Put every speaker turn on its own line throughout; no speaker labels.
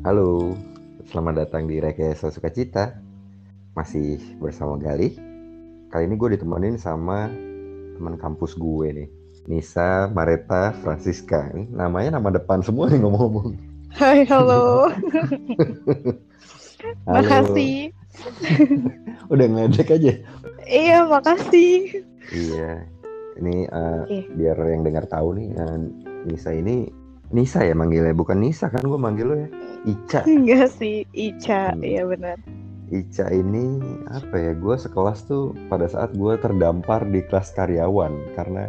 Halo, selamat datang di Rekayasa Sukacita. Masih bersama Gali. Kali ini gue ditemenin sama teman kampus gue nih. Nisa, Mareta, Francisca. Ini namanya nama depan semua nih ngomong-ngomong.
Hai, halo.
Halo.
makasih.
Udah ngeledek aja.
Iya, makasih.
Iya. Ini eh,
Oke.
biar yang dengar tahu nih, eh, Nisa ini Nisa ya manggilnya, bukan Nisa kan gue manggil lo ya. Ica.
Enggak sih, Ica.
Hmm.
Iya benar.
Ica ini apa ya? Gue sekelas tuh pada saat gue terdampar di kelas karyawan karena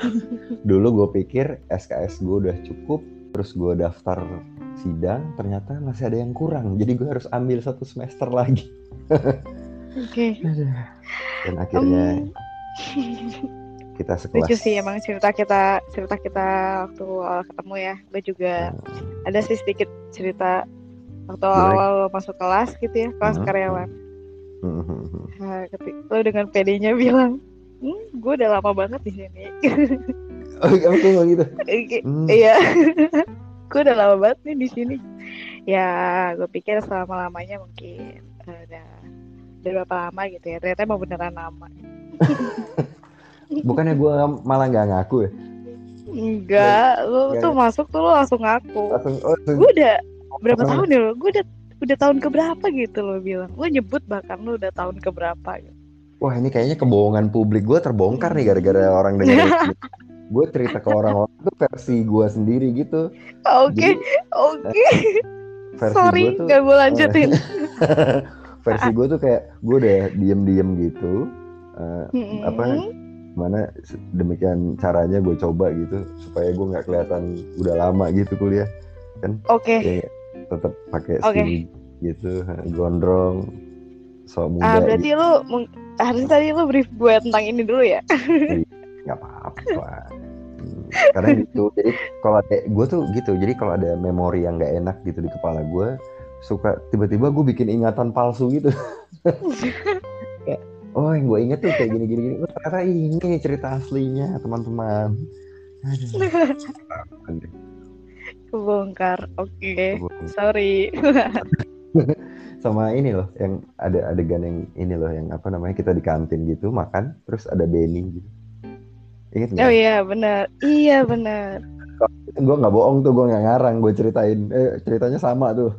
dulu gue pikir SKS gue udah cukup, terus gue daftar sidang, ternyata masih ada yang kurang, jadi gue harus ambil satu semester lagi.
Oke.
Dan akhirnya
Em,
kita sekelas.
lucu sih emang cerita kita cerita kita waktu awal ketemu ya. Gue juga ada sih sedikit cerita waktu
Gimana?
awal masuk kelas gitu ya, kelas
Hmm.
karyawan.
Hmm.
Nah, ketika lo dengan PD-nya bilang, hmm, gue udah lama banget di sini.
Oh, kamu tuh gitu.
Oke.
Hmm.
Iya. gue udah lama banget nih di sini. Ya, gue pikir selama lamanya mungkin eh, udah udah berapa lama gitu ya. Ternyata emang beneran lama.
Bukannya gue malah nggak ngaku ya?
Enggak, lu
Enggak
tuh masuk tuh lu langsung ngaku.
Langsung, oh, langsung-
Gue udah berapa
langsung-
tahun ya lo? Gue udah udah tahun keberapa gitu lo bilang. Lu nyebut bahkan lu udah tahun keberapa gitu.
Wah ini kayaknya kebohongan publik gue terbongkar nih gara-gara orang dengar. gue cerita ke orang-orang itu versi gue sendiri gitu.
Oke,
Jadi,
oke.
versi
Sorry,
gue tuh
gak gue lanjutin.
versi gue tuh kayak gue udah diem-diem gitu. Eh,
Mm-mm.
apa mana demikian caranya gue coba gitu supaya gue nggak kelihatan udah lama gitu kuliah kan?
Oke.
kayak tetap pakai skinny gitu gondrong so muda
Ah, berarti lu mung- harusnya tadi lu brief gue tentang ini dulu ya.
nggak apa-apa. Karena gitu jadi kalau ada gue tuh gitu jadi kalau ada memori yang nggak enak gitu di kepala gue suka tiba-tiba gue bikin ingatan palsu gitu oh yang gue inget tuh kayak gini gini gini oh, ternyata ini cerita aslinya teman-teman.
Kebongkar. Oke.
Kebongkar.
Sorry.
sama ini loh yang ada adegan yang ini loh yang apa namanya kita di kantin gitu makan terus ada Benny gitu inget nggak?
Oh iya, benar. Iya, benar.
gue nggak bohong tuh gue nggak ngarang gue ceritain eh ceritanya sama tuh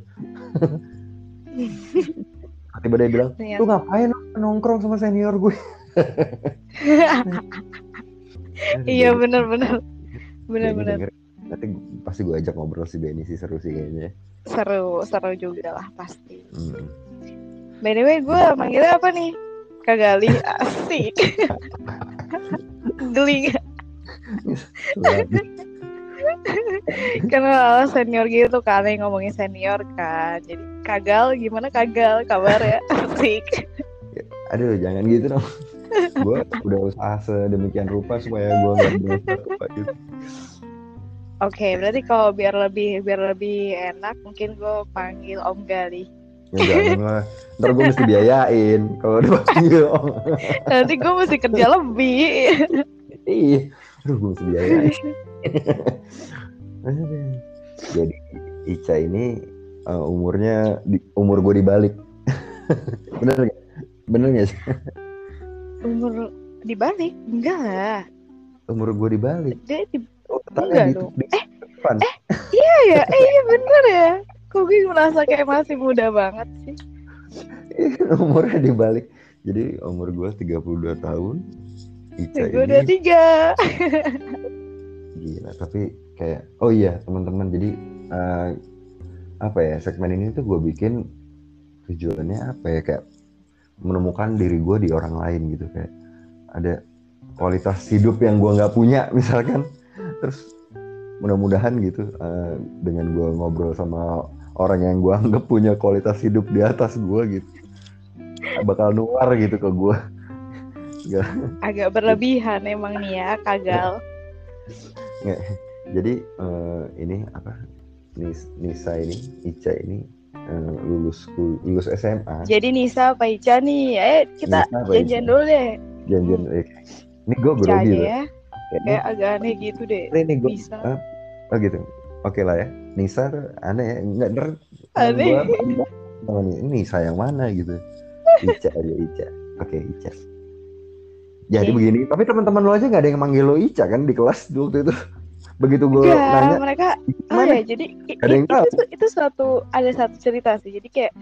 tiba dia bilang
Iya.
lu ngapain nongkrong sama senior gue
Iya, benar, benar. Benar,
Benny
benar.
denger. nanti pasti gue ajak ngobrol si Benny sih seru sih kayaknya
Seru, seru juga lah pasti.
hmm.
By the way, gue manggilnya apa nih? Kagali asik. Geli. Karena senior gitu kan yang ngomongin senior kan. Jadi kagal gimana kagal kabar ya asik.
aduh jangan gitu dong gue udah usaha sedemikian rupa supaya gue nggak berusaha rupa gitu
Oke, berarti kalau biar lebih biar lebih enak mungkin gue panggil Om Gali.
Ya jangan lah. Ntar gue mesti biayain kalau dipanggil om.
Nanti gue mesti kerja lebih.
Ih, aduh gue mesti biayain. Aduh. Jadi Ica ini eh, umurnya di, umur gue dibalik. Bener gak? Bener gak sih?
Umur dibalik? Enggak lah.
Umur gue dibalik.
Dia di
Oh,
Enggak
di,
dong.
di depan.
Iya ya, eh iya bener ya. Kok gue merasa kayak masih muda banget sih.
Umurnya dibalik. Jadi umur gue 32 tahun. Ica
Gue
ini.
udah tiga.
Gila, tapi kayak oh iya teman-teman jadi eh, apa ya segmen ini tuh gue bikin tujuannya apa ya kayak menemukan diri gue di orang lain gitu kayak ada kualitas hidup yang gue nggak punya misalkan. Terus mudah-mudahan gitu eh, dengan gue ngobrol sama orang yang gue anggap punya kualitas hidup di atas gue gitu bakal nular gitu ke gue
Agak berlebihan emang nih ya, kagal.
Jadi eh, ini apa Nis- Nisa ini Ica ini eh, lulus lulus SMA
Jadi Nisa apa Ica nih? Eh kita janjian dulu deh.
janjian eh, ini gue grogi loh
ya.
Kayak,
agak aneh gitu deh.
ini gue
Bisa.
oh gitu oke lah ya Nisa tuh aneh ya nggak ntar
Aneh.
ini sayang mana gitu Ica aja Ica oke Ica jadi
Oke.
begini tapi teman-teman lo aja nggak ada yang manggil lo Ica kan di kelas dulu waktu itu. Begitu gue
Enggak,
nanya
mereka oh ya jadi
Ada yang
i-
tahu?
itu itu suatu ada satu cerita sih. Jadi kayak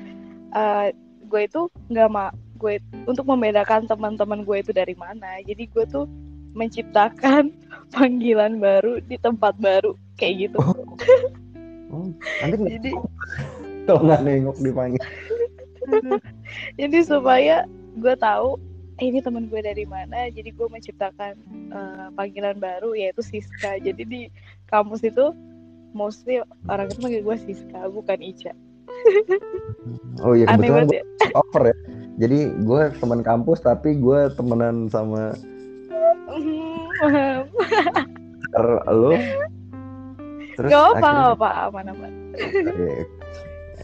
eh, gue itu nggak ma gue untuk membedakan teman-teman gue itu dari mana jadi gue tuh menciptakan panggilan baru di tempat baru kayak gitu.
Oh, nanti nggak-
jadi
kalau nggak nengok dipanggil
jadi supaya gue tahu eh, ini teman gue dari mana? Jadi gue menciptakan eh, panggilan baru yaitu Siska. Jadi di kampus itu mostly orang itu manggil gue Siska bukan Ica.
Oh iya kebetulan
banget ya.
gue over ya. Jadi gue teman kampus tapi gue temenan sama
Hmm,
pacar lo terus
Gak apa
akhirnya-
apa aman aman.
Iya,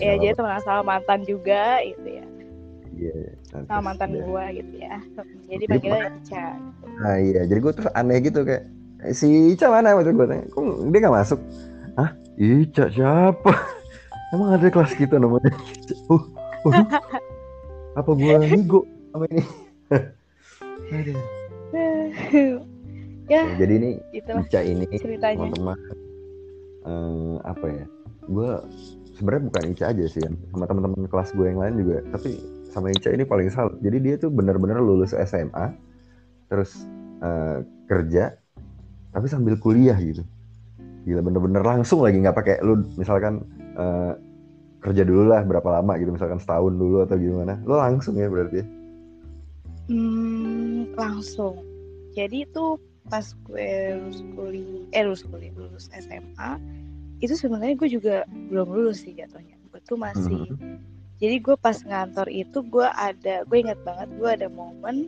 ya jadi teman sama mantan juga gitu ya.
Iya, nanti
sama mantan gue gitu ya jadi panggilnya Ica
Nah iya, jadi gue terus aneh gitu kayak "Eh, si Ica mana waktu gue tanya, kok dia gak masuk? Hah? Ica siapa? Emang ada kelas kita namanya? Oh, waduh. apa gue nigo sama ini?
Ya
jadi ini Ica ini
ceritanya
teman-teman eh, apa ya? Gue sebenarnya bukan Ica aja sih, sama teman-teman kelas gue yang lain juga. Tapi sama Ica ini paling salut. Jadi dia tuh benar-benar lulus SMA, terus eh, kerja, tapi sambil kuliah gitu. Gila bener-bener langsung lagi nggak pakai lu misalkan eh, kerja dulu lah berapa lama gitu misalkan setahun dulu atau gimana. Lu langsung ya berarti ya.
hmm, langsung jadi itu pas gue lulus kuliah eh lulus kuliah lulus SMA itu sebenarnya gue juga belum lulus sih jatuhnya gue tuh masih
Mhm.
Jadi gue pas ngantor itu gue ada gue ingat banget gue ada momen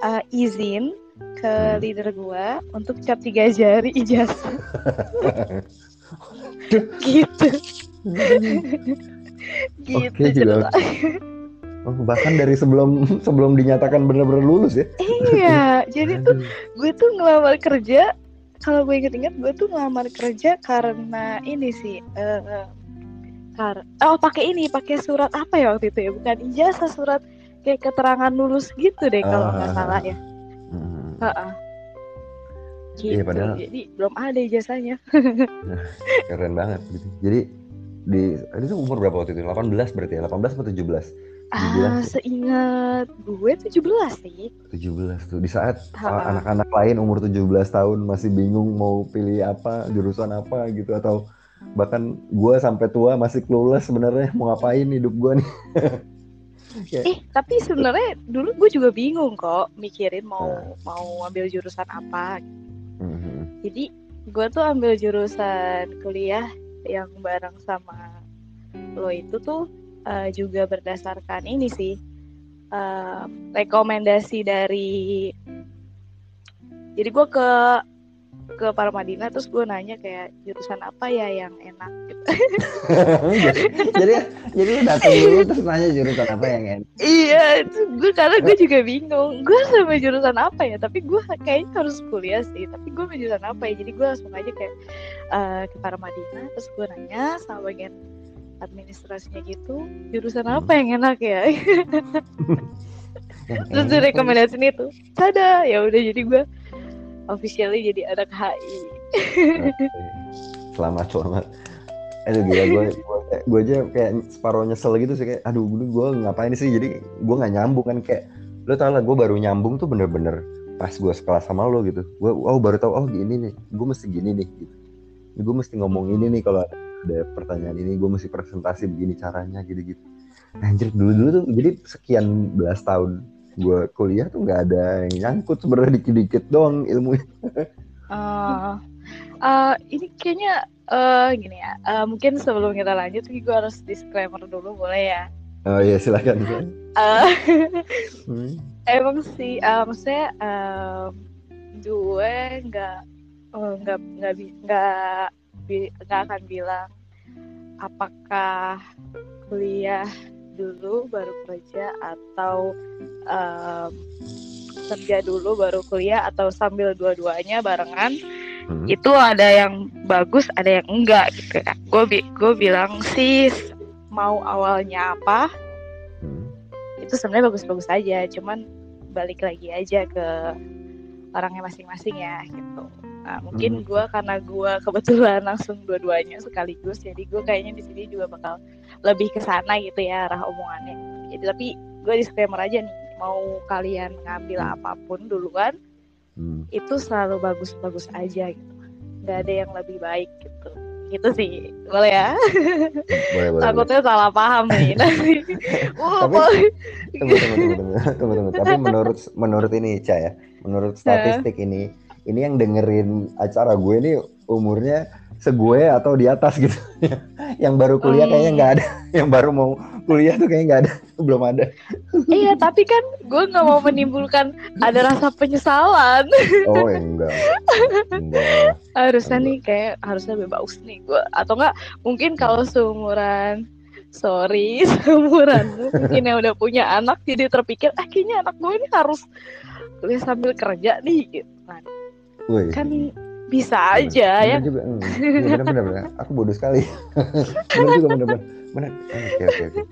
uh, izin ke
Hmm.
leader gue untuk cap tiga jari ijazah gitu gitu
Oke, juga. Oh, bahkan dari sebelum sebelum dinyatakan benar-benar lulus ya.
iya jadi tuh gue tuh ngelamar kerja kalau gue inget-inget gue tuh ngelamar kerja karena ini sih eh kar oh pakai ini pakai surat apa ya waktu itu ya bukan ijazah surat kayak keterangan lulus gitu deh kalau nggak
Ah.
salah ya
Hmm.
Heeh. gitu
Iya, padahal-
jadi belum ada ijazahnya
Keren banget gitu. Jadi di ini tuh umur berapa waktu itu? 18 berarti ya? 18 atau 17?
ah
17 ya?
seingat gue 17 sih
17 tuh. Di saat uh, anak-anak lain umur 17 tahun masih bingung mau pilih apa, jurusan apa gitu atau bahkan gua sampai tua masih clueless sebenarnya mau ngapain hidup gua nih. Kayak,
eh tapi sebenarnya dulu gue juga bingung kok mikirin mau
Nah.
mau ambil jurusan apa
mhm.
jadi gue tuh ambil jurusan kuliah yang bareng sama lo itu tuh eh, juga berdasarkan ini sih eh, rekomendasi dari jadi gue ke ke Parmadina terus gue nanya kayak jurusan apa ya yang enak? Gitu.
jadi, jadi lu datang dulu terus nanya jurusan apa yang enak.
iya gue karena gue juga bingung. Gue sampai jurusan apa ya? Tapi gue kayaknya harus kuliah sih tapi gue jurusan apa ya? Jadi gue langsung aja kayak eh, ke Paramadina terus gue nanya sama bagian administrasinya gitu jurusan apa yang enak ya? Terus direkomendasiin itu tada! Ya udah jadi gue officially jadi anak HI.
Selamat selamat. Aduh gila gue gue aja kayak separuh nyesel gitu sih kayak aduh gue ngapain sih? Jadi gue nggak nyambung kan kayak lo tau lah gue baru nyambung tuh bener-bener pas gue sekelas sama lo gitu. Gue oh baru tahu oh gini nih gue mesti gini nih gitu. Gue mesti ngomong ini nih kalau ada, ada pertanyaan ini gue mesti presentasi begini caranya gitu gitu anjir dulu dulu tuh jadi sekian belas tahun gue kuliah tuh nggak ada yang nyangkut sebenarnya dikit-dikit doang ilmu
Eh, eh, ini kayaknya eh gini ya eh, mungkin sebelum kita lanjut gue harus disclaimer dulu boleh ya?
Oh iya silakan.
Eh,
Hmm.
emang sih eh, maksudnya eh, gue nggak nggak nggak bi- nggak bi- nggak akan bilang apakah kuliah dulu baru kerja atau em, kerja dulu baru kuliah atau sambil dua-duanya barengan
Hmm.
itu ada yang bagus ada yang enggak gitu kan gue bi gue bilang sih mau awalnya apa
Hmm.
itu sebenarnya bagus-bagus aja cuman balik lagi aja ke orangnya masing-masing ya gitu nah mungkin
Mhm.
gue karena gue kebetulan langsung dua-duanya sekaligus jadi gue kayaknya di sini juga bakal lebih ke sana gitu ya arah omongannya jadi tapi gue disclaimer aja nih mau kalian ngambil
Hmm.
apa pun duluan
Hmm.
itu selalu bagus-bagus aja gitu nggak ada yang lebih baik gitu gitu sih boleh ya
Boleh, boleh, boleh.
takutnya salah paham nih nanti
Tapi-. Tunggu, tunggu. Tapi menurut menurut ini Ca ya, menurut statistik ini, ini yang dengerin acara gue ini umurnya segue atau di atas gitu. yang baru kuliah kayaknya
Hmm.
nggak ada, yang baru mau kuliah tuh kayaknya nggak ada, belum ada.
iya tapi kan gue nggak mau menimbulkan ada rasa penyesalan
Oh enggak, enggak.
harusnya nih kayak harusnya bebas nih gue atau enggak mungkin kalau seumuran sorry seumuranmu mungkin yang udah punya anak jadi terpikir ah kayaknya anak gue ini harus kuliah sambil kerja nih gitu kan kan bisa aja ya
Bener juga, hmm. Iya, bener, bener, bener. Aku bodoh sekali. bener juga, bener, bener. Bener. Oke, oke, oke.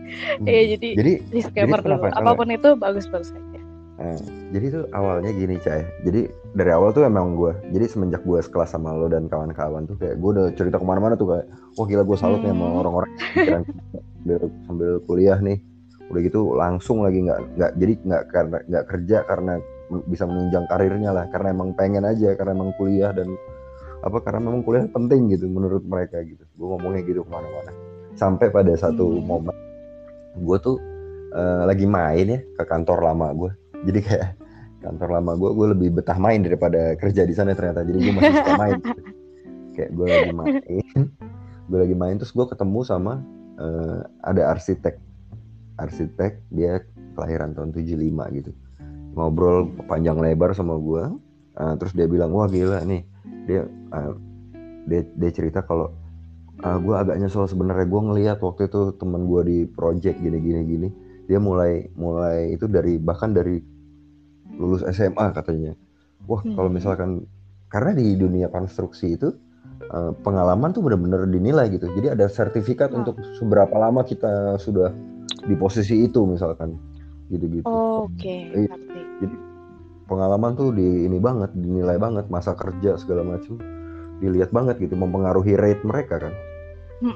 Hmm.
Iya, jadi-
jadi
disclaimer dulu
apa
pun itu bagus-bagus aja
Nah, jadi tuh awalnya gini Cah. Jadi dari awal tuh emang gue. Jadi semenjak gue sekelas sama lo dan kawan-kawan tuh kayak gue udah cerita ke mana-mana tuh kayak, wah gila gue salut nih sama
Hmm.
orang-orang sambil, sambil kuliah nih. Udah gitu langsung lagi nggak nggak jadi nggak karena nggak kerja karena bisa menunjang karirnya lah karena emang pengen aja karena emang kuliah dan apa karena memang kuliah penting gitu menurut mereka gitu. Gue ngomongnya gitu ke mana-mana. Sampai pada satu
Hmm.
momen gue tuh eh, lagi main ya ke kantor lama gue jadi kayak kantor lama gue gue lebih betah main daripada kerja di sana ternyata. Jadi gue masih suka main gitu. kayak gue lagi main gue lagi main terus gue ketemu sama eh, ada arsitek. Arsitek dia kelahiran tahun 75 gitu ngobrol panjang lebar sama gue eh, terus dia bilang wah gila nih. Dia eh, dia, dia cerita kalau gue agak nyesel sebenarnya. Gue ngelihat waktu itu teman gue di project gini gini gini. Dia mulai mulai itu dari bahkan dari lulus SMA katanya. Wah
Hmm.
kalau misalkan karena di dunia konstruksi itu eh, pengalaman tuh benar-benar dinilai gitu. Jadi ada sertifikat
Hmm.
untuk seberapa lama kita sudah di posisi itu misalkan gitu-gitu.
Oke
Iya.
ngerti.
Pengalaman tuh di ini banget dinilai banget masa kerja segala macam dilihat banget gitu mempengaruhi rate mereka kan. Nah,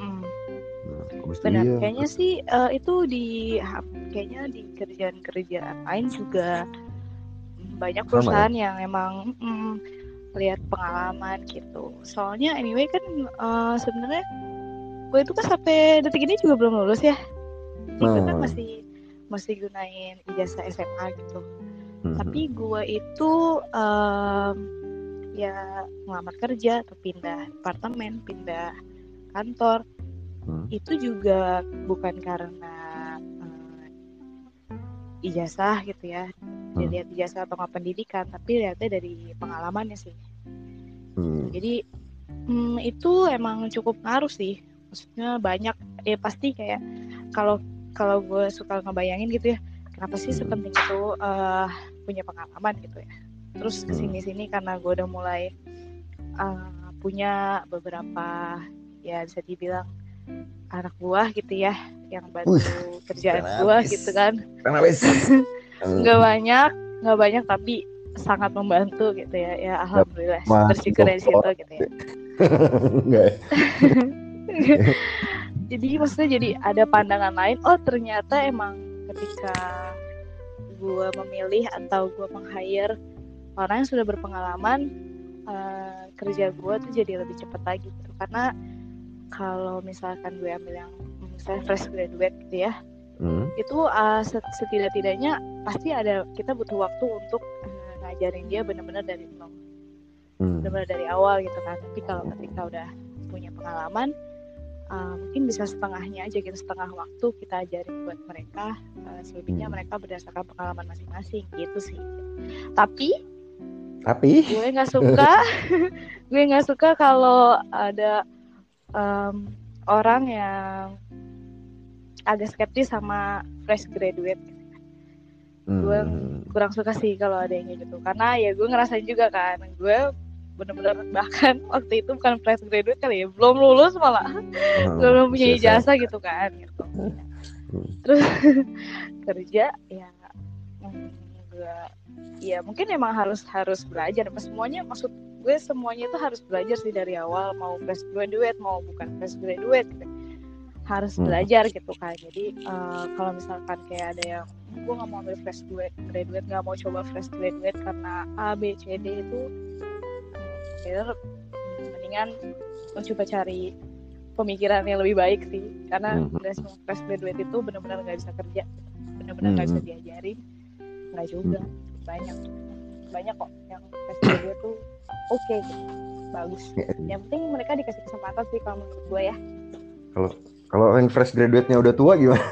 itu
benar
iya,
kayaknya sih eh, itu di kayaknya di kerjaan-kerjaan lain juga banyak
Sama ya?
perusahaan yang emang mm, lihat pengalaman gitu. Soalnya anyway kan eh, sebenarnya gue itu kan sampai detik ini juga belum lulus ya. Jadi kan
Nah.
masih masih gunain ijazah SMA gitu
Mhm.
tapi gue itu em, ya ngelamar kerja atau pindah apartemen pindah kantor
Hmm.
itu juga bukan karena eh, ijazah gitu ya
Hmm.
dilihat ijazah atau nggak pendidikan tapi lihatnya dari pengalamannya sih
Hmm.
jadi hmm, itu emang cukup ngaruh sih maksudnya banyak ya pasti kayak kalau kalau gue suka ngebayangin gitu ya kenapa sih sepenting itu eh, punya pengalaman gitu ya? Terus
Hmm.
ke sini sini karena gue udah mulai eh, punya beberapa ya bisa dibilang anak buah gitu ya yang bantu
Wih,
kerjaan gue gitu kan. Nggak banyak nggak banyak tapi sangat membantu gitu ya ya alhamdulillah. Bersyukur di situ gitu ya. jadi maksudnya jadi ada pandangan lain oh ternyata emang ketika gue memilih atau gue meng-hire orang yang sudah berpengalaman eh, kerja gue tuh jadi lebih cepat lagi gitu karena kalau misalkan gue ambil yang misalnya fresh graduate gitu ya
Hmm.
itu uh, set- setidak-tidaknya pasti ada kita butuh waktu untuk uh, ngajarin dia benar-benar dari nol
Hmm.
benar-benar dari awal gitu kan tapi kalau ketika udah punya pengalaman uh, mungkin bisa setengahnya aja gitu setengah waktu kita ajarin buat mereka uh, selebihnya
Hmm.
mereka berdasarkan pengalaman masing-masing gitu sih tapi
Tapi
gue nggak suka gue nggak suka kalau ada um, orang yang agak skeptis sama fresh graduate gue
Hmm.
kurang suka sih kalau ada yang gitu karena ya gue ngerasain juga kan gue bener-bener bahkan waktu itu bukan fresh graduate kali ya belum lulus malah
Hmm,
belum punya ijazah gitu kan gitu.
Hmm.
terus kerja ya enggak ya mungkin emang harus harus belajar Mas, semuanya maksud gue semuanya itu harus belajar sih dari awal mau fresh graduate mau bukan fresh graduate gitu. harus
Hmm.
belajar gitu kan jadi eh, kalau misalkan kayak ada yang gue nggak mau ambil fresh graduate graduate nggak mau coba fresh graduate karena A B C D itu mm, mm, mendingan mencoba cari pemikiran yang lebih baik sih. Karena nggak semua fresh graduate itu benar-benar nggak bisa kerja benar-benar nggak bisa
Mhm.
diajarin nggak juga banyak banyak kok yang fresh graduate tuh oke gitu bagus
Ya,
yang penting mereka dikasih kesempatan sih kalau menurut gue ya.
Kalau yang fresh graduate-nya udah tua gimana?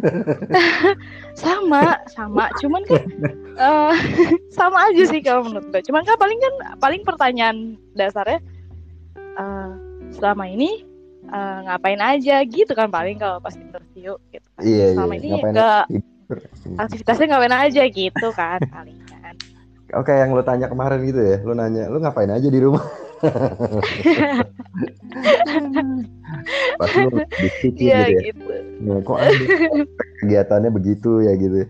sama sama cuman kan eh, sama aja sih kalau menurut gue cuman kan paling kan paling pertanyaan dasarnya eh, selama ini eh, ngapain aja gitu kan paling kalau pas interview gitu kan.
Iya, iya.
selama ini
Ngapain
ke aktivitasnya ngapain aja gitu kan paling
Oke, yang lu tanya kemarin gitu ya. Lu nanya, lu ngapain aja di rumah? Pas lu diskusi
iya
gitu ya.
gitu
Nah, kok ada kegiatannya begitu ya gitu.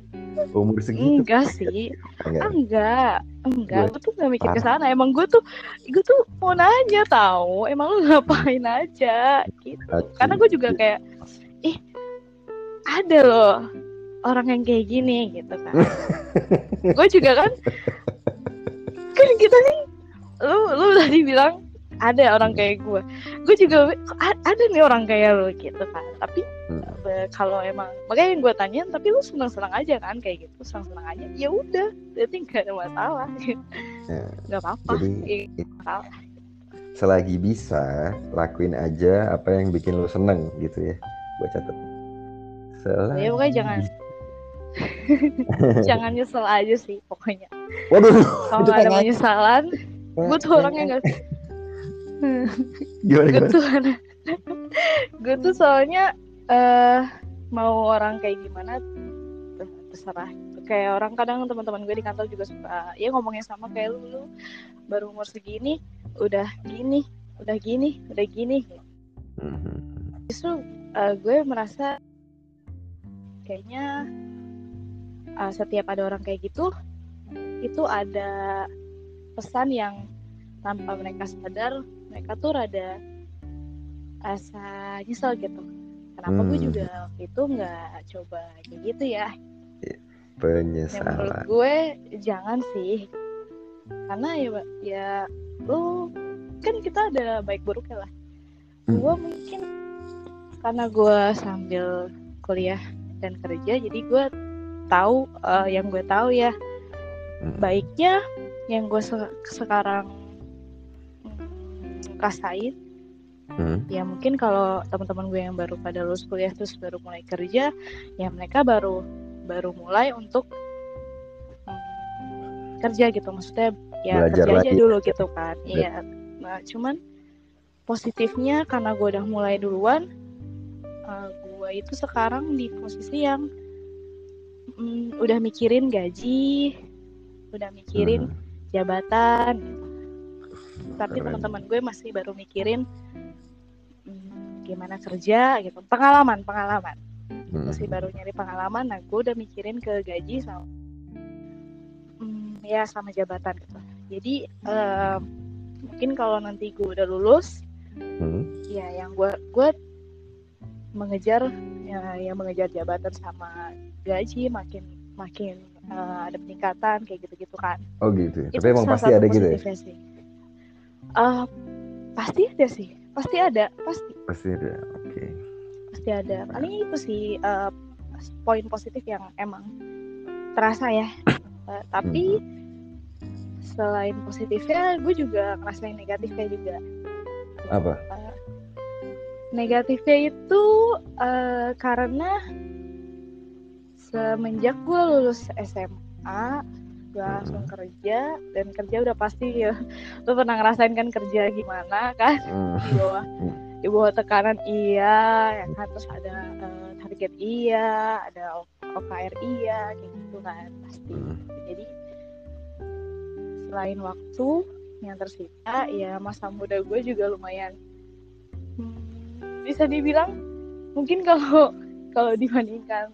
Umur segitu
enggak sih
enggak.
enggak enggak
Gue-
gue tuh gak mikir ke
Parah.
sana emang gue tuh gue tuh mau nanya tahu emang lu ngapain aja gitu karena gue juga kayak ih ada loh orang yang kayak gini gitu kan gue juga kan kan kita nih lu lu tadi bilang ada orang kayak gue gue juga "Kok a- ada nih orang kayak lu gitu kan tapi
Hmm.
eh, kalau emang makanya yang gue tanyain tapi lu senang senang aja kan kayak gitu senang senang aja ya udah berarti nggak ada masalah
Ya,
nggak apa-apa
jadi
masalah.
selagi bisa lakuin aja apa yang bikin lu seneng gitu ya. Gua catat. Selagi...
ya pokoknya jangan jangan nyesel aja sih pokoknya.
Waduh,
kalau ada
pengen-
penyesalan gue tuh orangnya nggak
gimana
gue tuh gue tuh soalnya eh mau orang kayak gimana ter- terserah. Kayak orang kadang teman-teman gue di kantor juga suka ya ngomongnya sama kayak lu lu baru umur segini udah gini udah gini udah gini.
Mhm.
justru eh, gue merasa kayaknya eh, setiap ada orang kayak gitu itu ada pesan yang tanpa mereka sadar mereka tuh rada asa nyesel gitu kenapa gue
Hmm.
juga waktu itu nggak coba kayak gitu ya menurut
Penyesalan.
gue jangan sih karena ya ya lu kan kita ada baik buruknya lah
Hmm.
gue mungkin karena gue sambil kuliah dan kerja jadi gue tahu eh, yang gue tahu ya
Hmm.
baiknya yang gue se- sekarang rasain
Hmm.
ya mungkin kalau teman-teman gue yang baru pada lulus kuliah terus baru mulai kerja ya mereka baru baru mulai untuk mm, kerja gitu maksudnya ya
Belajar
kerja aja
lagi.
dulu gitu kan
Ya.
iya nah cuman positifnya karena gue udah mulai duluan eh, gue itu sekarang di posisi yang mm, udah mikirin gaji udah mikirin
Hmm.
jabatan tapi teman-teman gue masih baru mikirin hmm, gimana kerja gitu pengalaman pengalaman
Hmm.
masih baru nyari pengalaman nah gue udah mikirin ke gaji sama hmm, ya sama jabatan gitu jadi eh, mungkin kalau nanti gue udah lulus
Hmm.
ya yang gue gue mengejar ya yang mengejar jabatan sama gaji makin makin eh, ada peningkatan kayak gitu-gitu kan
Oh gitu. ya.
itu
Tapi emang pasti ada gitu ya.
sih. Eh, pasti ada sih, pasti ada, pasti
Pasti ada. Oke.
pasti ada. Paling itu sih eh, poin positif yang emang terasa ya. Eh, tapi selain positifnya, gue juga ngerasain negatifnya juga.
Apa?
Eh, negatifnya itu eh, karena semenjak gue lulus SMA gue langsung kerja dan kerja udah pasti ya lu pernah ngerasain kan kerja gimana kan
Hmm.
di bawah di bawah tekanan iya ya kan terus ada eh, target iya ada OKR iya kayak gitu kan pasti
Hmm.
jadi selain waktu yang tersisa ya masa muda gue juga lumayan bisa dibilang mungkin kalau kalau dibandingkan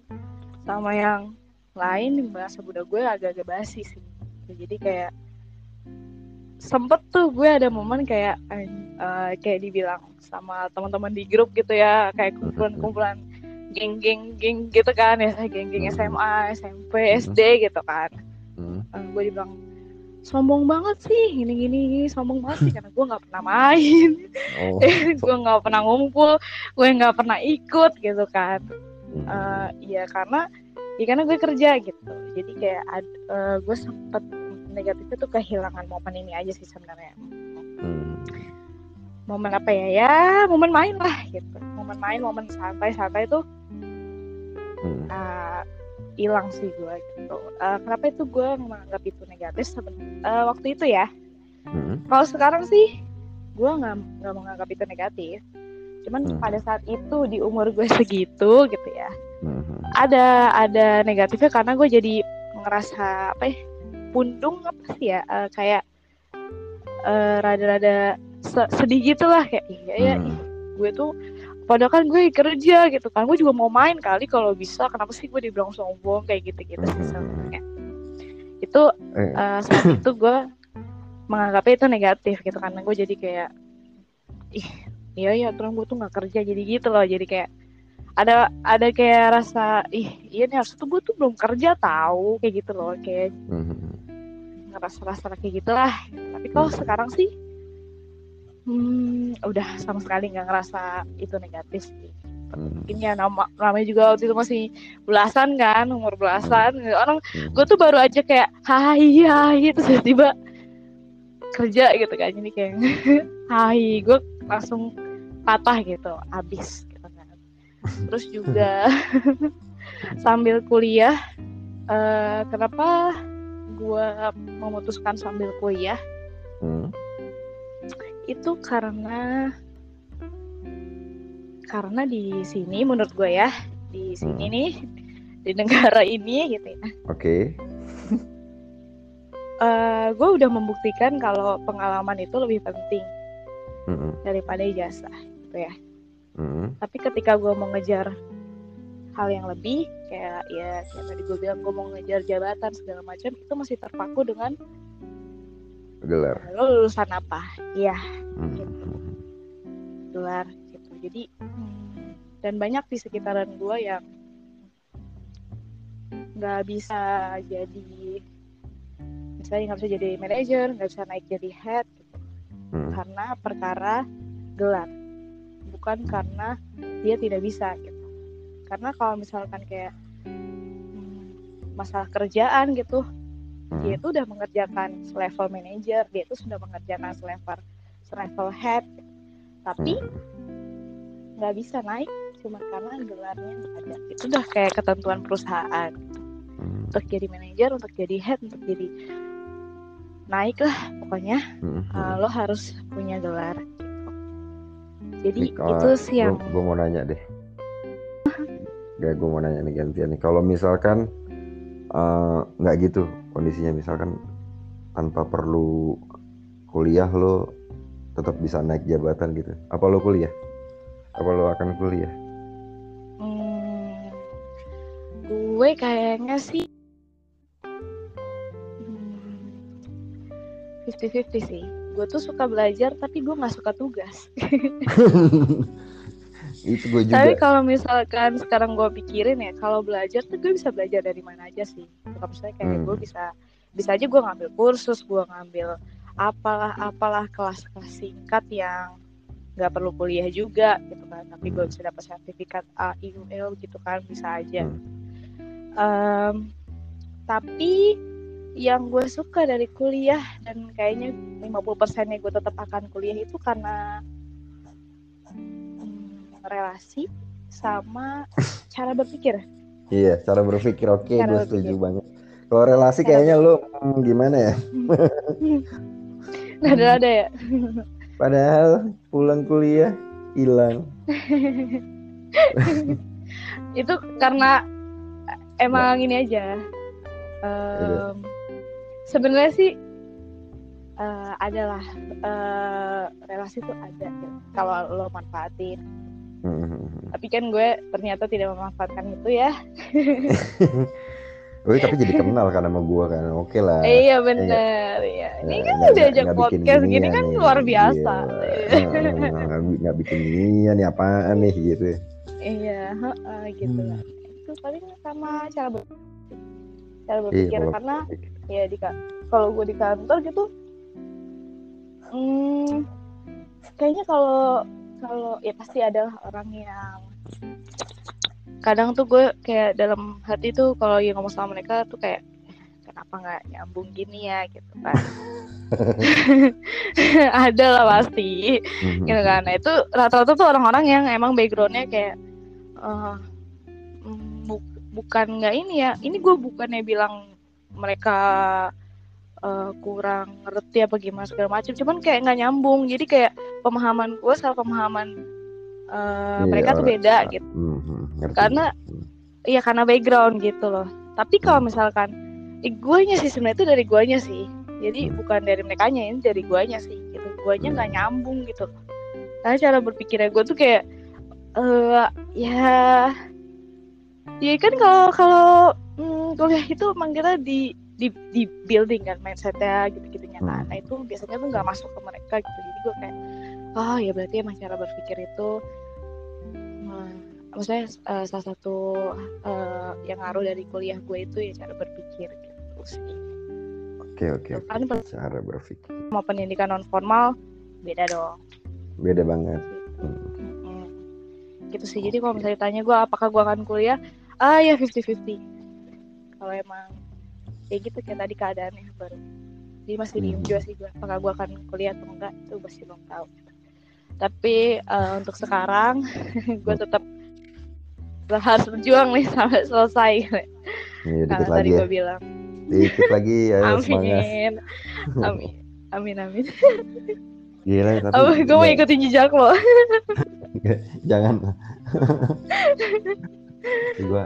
sama yang lain masa muda gue agak-agak basi sih. Jadi kayak sempet tuh gue ada momen kayak uh, kayak dibilang sama teman-teman di grup gitu ya kayak kumpulan-kumpulan geng-geng geng gitu kan ya geng-geng SMA SMP SD gitu kan. Uh, gue dibilang sombong banget sih gini gini, gini sombong banget sih karena gue nggak pernah main. Oh. gue nggak pernah ngumpul gue nggak pernah ikut gitu kan. Uh, ya karena ya karena gue kerja gitu. Jadi kayak uh, gue sempet negatifnya tuh kehilangan momen ini aja sih sebenarnya. Hmm. momen apa ya? Ya momen main lah gitu. Momen main momen santai santai tuh hmm. uh, hilang sih gue gitu uh, kenapa itu gue menganggap itu negatif uh, waktu itu ya hmm. kalau sekarang sih gue nggak nggak menganggap itu negatif cuman hmm. pada saat itu di umur gue segitu gitu ya hmm. ada ada negatifnya karena gue jadi ngerasa apa ya pundung apa sih ya uh, kayak uh, rada-rada sedih gitu lah kayak iya ya hmm. gue tuh padahal kan gue kerja gitu kan. Gue juga mau main kali kalau bisa. Kenapa sih gue dibilang sombong kayak gitu-gitu sih hmm. sebenarnya. Itu uh, saat itu gue menganggapnya itu negatif gitu karena gue jadi kayak ih iya ya terus gue tuh nggak kerja. Jadi gitu loh. Jadi kayak ada ada kayak rasa ih iya nih harus tuh gue tuh belum kerja tahu. Kayak gitu loh. Kayak mm-hmm. ngerasa-rasa kayak gitulah. Tapi kalau sekarang sih hmm, udah sama sekali nggak ngerasa itu negatif sih mm-hmm. mungkin ya nama namanya juga waktu itu masih belasan kan umur belasan mm-hmm. orang mm-hmm. gue tuh baru aja kayak hai hai terus tiba-tiba kerja gitu kan jadi kayak hai gue langsung patah gitu abis terus juga sambil kuliah uh, kenapa gue memutuskan sambil kuliah hmm. Itu karena karena di sini menurut gue ya di sini hmm. nih di negara ini gitu ya
oke okay.
uh, eh, gue udah membuktikan kalau pengalaman itu lebih penting hmm. daripada ijazah gitu ya hmm. tapi ketika gue mau ngejar hal yang lebih kayak ya kayak tadi gue bilang gue mau ngejar jabatan segala macam itu masih terpaku dengan
gelar
lo lulusan apa iya hmm. gitu gelar gitu jadi dan banyak di sekitaran gue yang nggak bisa jadi misalnya nggak bisa jadi manajer nggak bisa naik jadi head gitu. hmm. karena perkara gelar bukan karena dia tidak bisa gitu karena kalau misalkan kayak hmm, masalah kerjaan gitu. Dia itu udah mengerjakan selevel manager dia itu sudah mengerjakan selevel selevel head tapi hmm. nggak hmm. bisa naik cuma karena gelarnya ada itu udah kayak ketentuan perusahaan hmm. untuk jadi manajer untuk jadi head untuk jadi naik lah pokoknya hmm. uh, lo harus punya gelar jadi itu sih yang
gue mau nanya deh gak gue mau nanya nih gantian nih kalau misalkan nggak uh, gitu kondisinya. Misalkan tanpa perlu kuliah lo tetap bisa naik jabatan gitu. Apa lo kuliah? Apa lo akan kuliah?
Hmm, gue kayaknya sih fifty fifty sih. Gue tuh suka belajar tapi gue nggak suka tugas
itu gue juga.
Tapi kalau misalkan sekarang gue pikirin ya kalau belajar tuh gue bisa belajar dari mana aja sih. Kalau misalnya kayak hmm. gue bisa bisa aja gue ngambil kursus gue ngambil apalah apalah kelas-kelas singkat yang nggak perlu kuliah juga gitu kan. Tapi gue hmm. bisa dapat sertifikat A I U L gitu kan bisa aja. Um, tapi yang gue suka dari kuliah dan kayaknya 50 persennya gue tetap akan kuliah itu karena relasi sama cara berpikir.
Iya, cara berpikir oke, okay, gue setuju banget. Kalau relasi cara kayaknya lo hmm, gimana ya?
Nggak ada ada ya.
Padahal pulang kuliah hilang.
itu karena emang nah. ini aja. Um, sebenarnya sih uh, adalah uh, relasi tuh ada gitu. kalau lo manfaatin
Hmm.
tapi kan gue ternyata tidak memanfaatkan itu ya
Wih, tapi jadi kenal kan sama gua kan. Oke lah.
iya bener ya ini
Nggak-
kan udah ajak podcast gini
ginian
kan
nih.
luar biasa
Iya. Nggak- bikin ginian nih apaan nih gitu.
iya heeh, gitu
Hmm.
lah itu paling sama cara ber cara
Iya,
berpikir
kalau-
karena ya di ka- kalau gue di kantor gitu hmm, kayaknya kalau kalau ya pasti ada orang yang kadang tuh gue kayak dalam hati tuh kalau yang ngomong sama mereka tuh kayak kenapa nggak nyambung gini ya? Gitu kan. Ada lah pasti.
Mhm.
gitu kan. Nah itu rata-rata tuh orang-orang yang emang backgroundnya kayak eh, mm, bu- bukan nggak ini ya. Ini gue bukannya bilang mereka eh, kurang ngerti apa gimana segala macam cuman kayak nggak nyambung jadi kayak pemahaman gue sama pemahaman eh,
Iya,
mereka tuh beda gitu
Mhm, ngerti.
Karena-
Mhm.
iya karena background gitu loh tapi kalau
Hmm.
misalkan eh, guanya sih sebenarnya itu dari guanya sih jadi
Hmm.
bukan dari mereka ini dari guanya sih gitu guanya nggak nyambung gitu karena cara berpikirnya gue tuh kayak eh ya ya kan kalau kalau hmm, kuliah itu emang kita di di di building kan mindsetnya gitu gitunya kan nah itu biasanya tuh nggak masuk ke mereka gitu. Jadi gue kayak oh ya berarti emang cara berpikir itu hmm, maksudnya eh, salah satu eh, yang ngaruh dari kuliah gue itu ya cara berpikir gitu sih.
Oke oke.
kan
Cara berpikir.
Mau pendidikan non formal beda dong.
Beda banget.
gitu.
Hmm.
Gitu sih. Jadi kalau misalnya tanya gue apakah gue akan kuliah? Ah ya 50-50 kalau emang kayak gitu kayak tadi keadaannya baru. Jadi masih diem
Mhm.
juga sih gue apakah gue akan kuliah atau enggak itu masih belum tahu. Tapi eh, untuk sekarang gue tetap harus berjuang nih sampai selesai.
Iya,
karena tadi
ya.
gue bilang.
Dikit lagi ya semangat.
amin. Amin. Amin amin.
Gila tapi
oh, gue mau ikutin jejak lo.
Jangan. Gue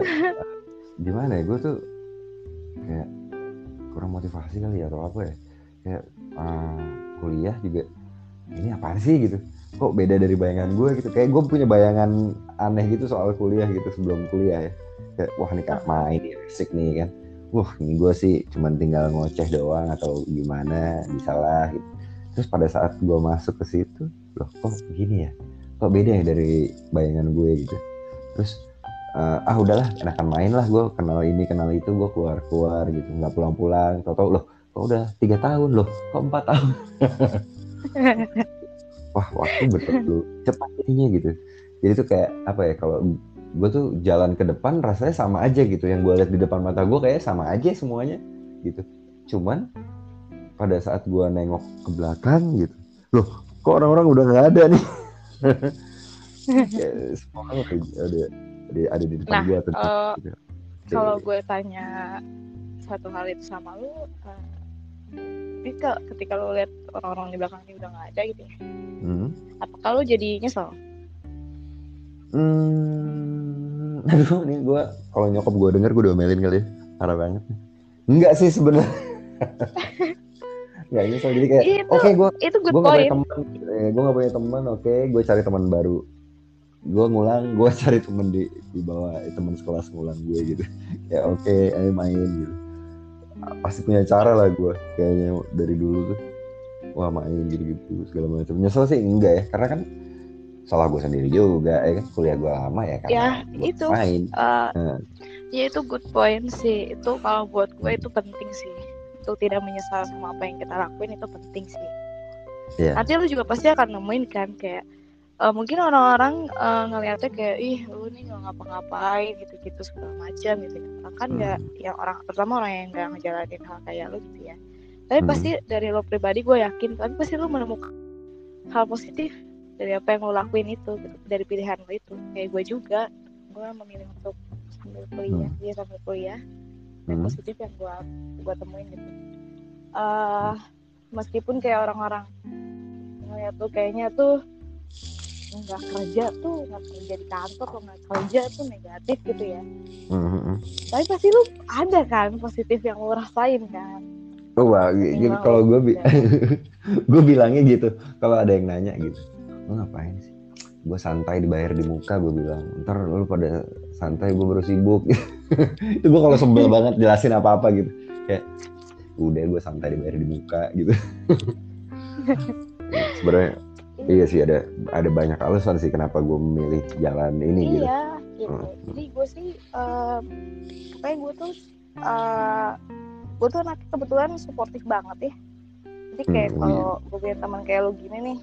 gimana ya gue tuh kayak kurang motivasi kali ya atau apa ya? Kayak eh, kuliah juga ini apaan sih? gitu. Kok beda dari bayangan gue? gitu. Kayak gue punya bayangan aneh gitu soal kuliah gitu sebelum kuliah ya. Kayak wah ini kayak main nih asik nih kan. Wah ini gue sih cuman tinggal ngoceh doang atau gimana bisa lah gitu. Terus pada saat gue masuk ke situ loh kok begini ya? Kok beda ya dari bayangan gue? gitu. Terus eh, ah udahlah enakan main lah gue kenal ini kenal itu gue keluar keluar gitu. Nggak pulang pulang tau tau loh kok udah tiga tahun? Loh kok empat tahun? Wah waktu betul cepat ininya gitu. Jadi tuh kayak apa ya kalau gue tuh jalan ke depan rasanya sama aja gitu. Yang gue lihat di depan mata gue kayak sama aja semuanya gitu. Cuman pada saat gue nengok ke belakang gitu loh kok orang-orang udah nggak ada nih? Kayak semua orang kayak ada ada, ada di depan
Nah,
gue tuh
eh,
gitu.
kalau gue tanya satu hal itu sama lu eh, ini ke- ketika lu lihat orang-orang di belakang ini udah nggak ada gitu ya
Hmm.
apakah lu jadi nyesel?
Hmm, aduh nih gue kalau nyokap gue denger gue diomelin kali ya. Parah banget. Enggak sih sebenarnya. Enggak nyesel jadi kayak oke gue
itu good
gue gak punya teman eh, gue gak punya teman oke gue cari teman baru gue ngulang gue cari temen di di bawah eh, teman sekelas ngulang gue gitu. Ya oke ayo main gitu. Pasti punya cara lah gue kayaknya dari dulu tuh. Wah main gitu gitu segala macam. Nyesel sih enggak ya. Karena kan salah gue sendiri juga ya kan? Kuliah gue lama ya karena
Ya, itu.
main.
Eh,
Hmm.
ya itu good point sih. Itu kalau buat gue itu penting sih. Untuk tidak menyesal sama apa yang kita lakuin itu penting sih.
Iya.
nanti lu juga pasti akan nemuin kan kayak eh, mungkin orang-orang eh, ngeliatnya kayak ih lu nih nggak ngapa-ngapain gitu-gitu segala macam gitu kan nggak
Hmm.
yang orang terutama orang yang nggak ngejalanin hal kayak lu gitu ya tapi
Hmm.
pasti dari lo pribadi gue yakin tapi pasti lu menemukan hal positif dari apa yang lo lakuin itu gitu, dari pilihan lo itu kayak gue juga gue memilih untuk sambil kuliah
Hmm.
dia sambil kuliah dan
Hmm.
positif yang gue gue temuin gitu eh meskipun kayak orang-orang ngeliat tuh kayaknya tuh nggak kerja tuh nggak kerja di kantor atau nggak kerja tuh negatif gitu ya
Hmm, hmm, hmm.
tapi pasti lu ada kan positif yang lu rasain kan
Oh, wah, gitu. Kalau gue bi
Ya.
gue bilangnya gitu. Kalau ada yang nanya gitu, lo ngapain sih? Gue santai dibayar di muka, gue bilang. Ntar lu pada santai, gue baru sibuk. itu gue kalau sebel banget jelasin apa-apa gitu. Kayak udah gue santai dibayar di muka gitu. Sebenarnya iya sih ada ada banyak alasan sih kenapa gue memilih jalan ini gitu.
iya gitu
Hmm.
jadi gue sih eh pokoknya gue tuh eh gue tuh anaknya kebetulan suportif banget ya jadi kayak
Hmm,
kalau gue punya teman kayak lu gini nih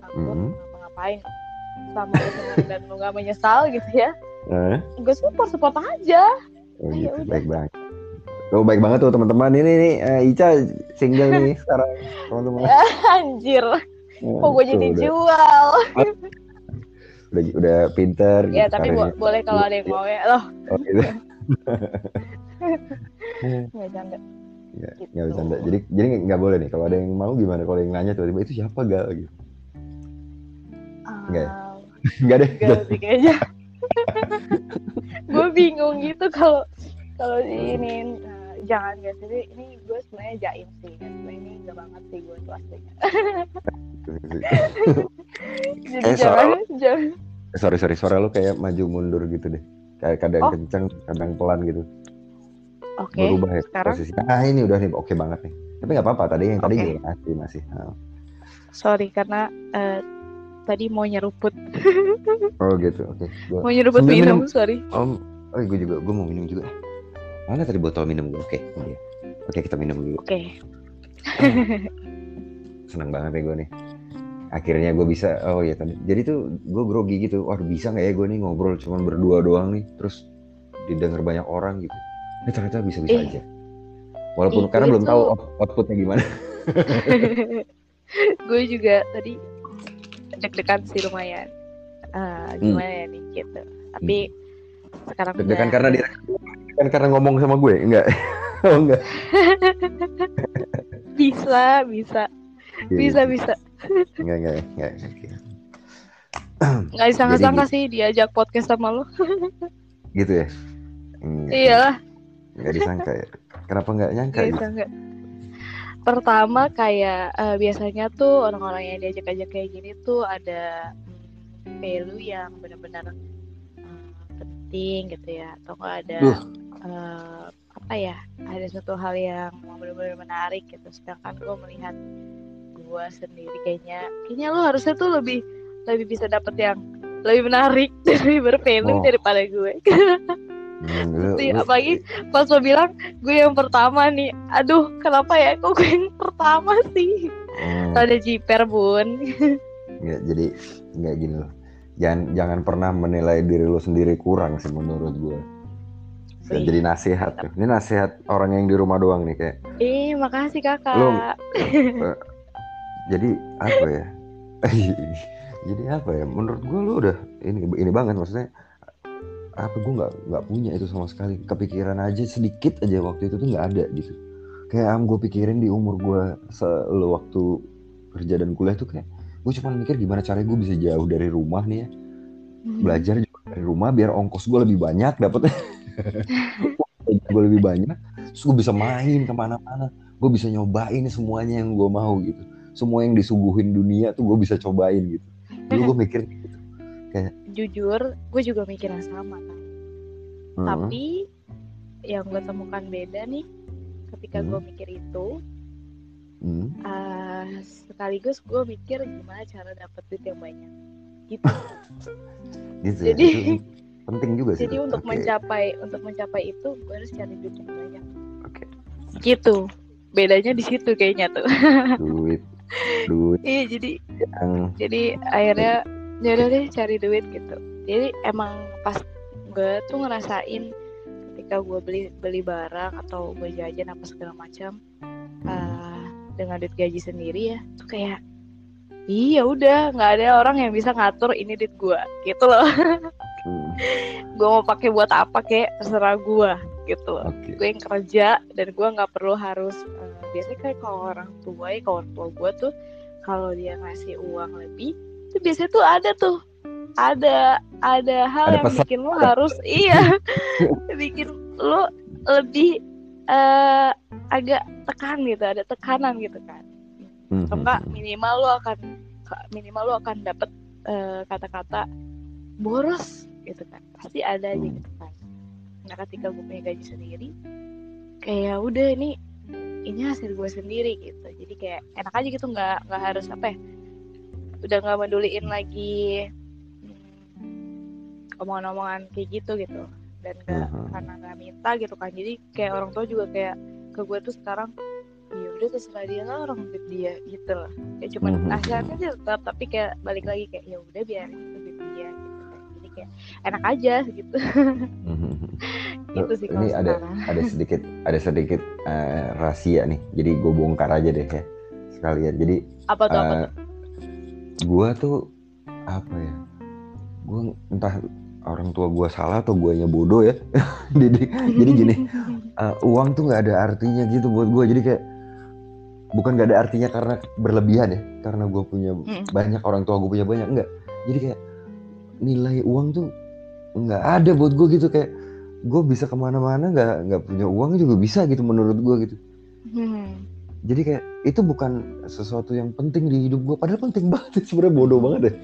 aku
Hmm.
ngapa-ngapain sama senang dan lu gak menyesal gitu ya
Eh?
gue support support aja
Oh, gitu. baik banget. Oh, baik banget tuh teman-teman. Ini nih eh, Ica single nih sekarang teman-teman.
anjir kok gue jadi
udah,
jual
udah udah pinter
ya
gitu
tapi bo- boleh kalau ada yang mau ya loh
Oh, gitu.
nggak canda
Nggak,
Gitu.
nggak bercanda. Jadi jadi nggak boleh nih kalau ada yang mau gimana kalau yang nanya tiba-tiba itu siapa gal gitu. Nggak ya?
Ah,
Enggak deh.
Gak sih kayaknya. gue bingung gitu kalau kalau ini jangan guys ini ini gue sebenarnya jaim sih kan sebenarnya ini gak banget sih gue tuh aslinya. Jadi
Eh,
jangan jangan.
sorry sorry suara lu kayak maju mundur gitu deh. Kayak kadang
Oh.
kenceng, kadang pelan gitu.
Oke.
Berubah ya
sekarang?
posisinya. Ah ini udah nih oke banget nih. Tapi nggak apa-apa tadi yang tadi
Oke.
juga masih masih. Ah.
Sorry karena eh, tadi mau nyeruput
Oh gitu. Oke. Gua
mau nyeruput
Sambil
minum,
minum.
sorry.
Om, oh gue juga, gue mau minum juga. Mana tadi botol minum gue? Oke, dia. Oke kita minum dulu.
Oke.
Seneng banget ya gue nih. Akhirnya gue bisa, oh iya tadi. Jadi tuh gue grogi gitu. Waduh bisa nggak ya gue nih ngobrol cuman berdua doang nih, terus didengar banyak orang gitu. Eh ternyata bisa-bisa
Ih.
aja. Walaupun karena belum tahu out- outputnya gimana.
gue juga tadi deg-degan sih lumayan. Ah, gimana ya nih gitu. Tapi sekarang.
Deg-degan karena dia kan karena ngomong sama gue, enggak? oh enggak.
bisa bisa
Iya,
bisa
iya.
bisa
Enggak, enggak, enggak. enggak.
nggak disangka-sangka
Jadi
sih diajak podcast sama lo
Gitu ya? Enggak,
iyalah
Enggak disangka ya. Kenapa enggak nyangka
nggak
gitu?
disangka pertama kayak eh, biasanya tuh orang-orang yang diajak-ajak kayak gini tuh ada mm, value yang benar-benar mm, penting gitu ya atau nggak ada
Duh.
eh, apa ya ada suatu hal yang benar-benar menarik gitu sedangkan gue melihat gue sendiri kayaknya kayaknya lu harusnya tuh lebih lebih bisa dapet yang lebih menarik lebih bervalue
Oh.
daripada gue Sih, apalagi pas lo bilang gue yang pertama nih aduh kenapa ya kok gue yang pertama sih
Hmm.
ada jiper bun
Nggak, jadi nggak gini loh. Jangan jangan pernah menilai diri lo sendiri kurang sih menurut gue.
Wih,
jadi nasihat tuh. Ini nasihat orang yang di rumah doang nih kayak.
eh makasih kakak
Lu- Jadi apa ya? jadi apa ya? Menurut gue lo udah ini ini banget maksudnya apa gue nggak nggak punya itu sama sekali kepikiran aja sedikit aja waktu itu tuh nggak ada gitu kayak am gue pikirin di umur gue se lo waktu kerja dan kuliah tuh kayak gue cuma mikir gimana caranya gue bisa jauh dari rumah nih ya.
Hmm.
belajar juga dari rumah biar ongkos gue lebih banyak dapetnya. Gue lebih banyak terus gue bisa main ke mana-mana. Gue bisa nyobain semuanya yang gue mau gitu. Semua yang disuguhin dunia tuh gue bisa cobain gitu. Dulu gue mikir gitu.
Jujur gue juga mikir yang sama kan
Hmm,
tapi yang gue temukan beda nih ketika
Hmm.
gue mikir itu
hmm.
eh, sekaligus gue mikir gimana cara dapet duit yang banyak. Gitu.
Gitu
Jadi-
ya, itu penting juga sih
jadi
tuh.
untuk
Oke,
mencapai untuk mencapai itu gue harus cari duit yang banyak.
Oke.
gitu. Bedanya di situ kayaknya tuh.
Duit. Duit.
Iya jadi
yang
jadi akhirnya ya udah deh cari duit gitu. Jadi emang pas gue tuh ngerasain ketika gue beli beli barang atau gue jajan apa segala macam eh, dengan duit gaji sendiri ya tuh kayak iya udah nggak ada orang yang bisa ngatur ini duit gue gitu loh.
Hmm,
gue mau pakai buat apa kayak terserah gue gitu loh.
Oke.
Gue yang kerja dan gue nggak perlu harus eh, biasanya kayak kalau orang tua ya kalau orang tua gue tuh kalau dia ngasih uang lebih itu biasanya tuh ada tuh. Ada ada hal
Ada
yang
pesan.
bikin lo harus iya bikin lo lebih eh agak tekan gitu ada tekanan gitu kan. Atau
hmm,
enggak minimal lu akan minimal lu akan dapet eh, kata-kata boros gitu kan. Pasti ada aja
Hmm.
gitu kan. Nah ketika gue punya gaji sendiri kayak udah ini ini hasil gue sendiri gitu. Jadi kayak enak aja gitu nggak nggak harus apa ya udah nggak meduliin lagi hmm, omongan-omongan kayak gitu gitu dan nggak
Mhm.
karena nggak minta gitu kan. Jadi kayak orang tua juga kayak ke gue tuh sekarang ya udah terserah dia lah orang duit dia gitu loh kayak cuman
Mhm.
nasihatnya sih tetap tapi kayak balik lagi kayak ya udah biarin itu duit dia gitu kan. Jadi kayak enak aja gitu.
Hmm.
gitu sih
ini ada
sekarang.
ada sedikit ada sedikit eh, rahasia nih. Jadi gue bongkar aja deh ya sekalian. Jadi
apa tuh apa
eh,
tuh?
gue tuh apa ya gue entah orang tua gue salah atau guanya bodoh ya. Jadi jadi gini eh, uang tuh nggak ada artinya gitu buat gue jadi kayak bukan nggak ada artinya karena berlebihan ya karena gue punya
Mm.
banyak orang tua gue punya banyak enggak jadi kayak nilai uang tuh nggak ada buat gue gitu. Kayak gue bisa ke mana-mana nggak nggak punya uang juga bisa gitu menurut gue gitu.
Hmm.
jadi kayak itu bukan sesuatu yang penting di hidup gue padahal penting banget sebenarnya bodoh banget deh.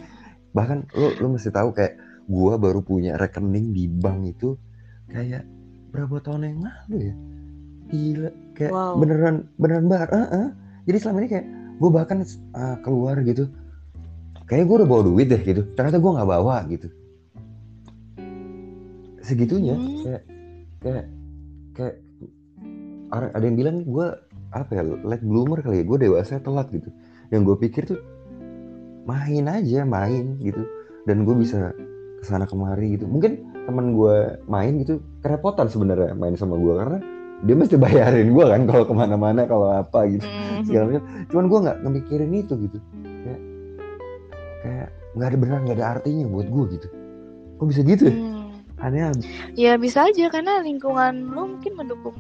Bahkan lo lo mesti tahu kayak gue baru punya rekening di bank itu kayak berapa tahun yang lalu ya. Gila kayak
Wow.
beneran beneran bar eh, eh. jadi selama ini kayak gue bahkan eh, keluar gitu. Kayak gue udah bawa duit deh gitu. Ternyata gue nggak bawa gitu. Segitunya
Hmm.
kayak kayak kayak ada yang bilang gue apa ya late bloomer kali ya gue dewasa telat gitu. Yang gue pikir tuh main aja main gitu. Dan gue bisa ke sana kemari gitu. Mungkin teman gue main gitu kerepotan sebenarnya main sama gue karena dia mesti bayarin gue kan kalau ke mana-mana kalau apa gitu.
Hmm.
segala macam. Cuman gue nggak ngemikirin itu gitu. Kayak kayak nggak ada beneran nggak ada artinya buat gue gitu. Kok bisa gitu ya?
Hmm.
aneh abis.
ya bisa aja karena lingkungan lu mungkin mendukung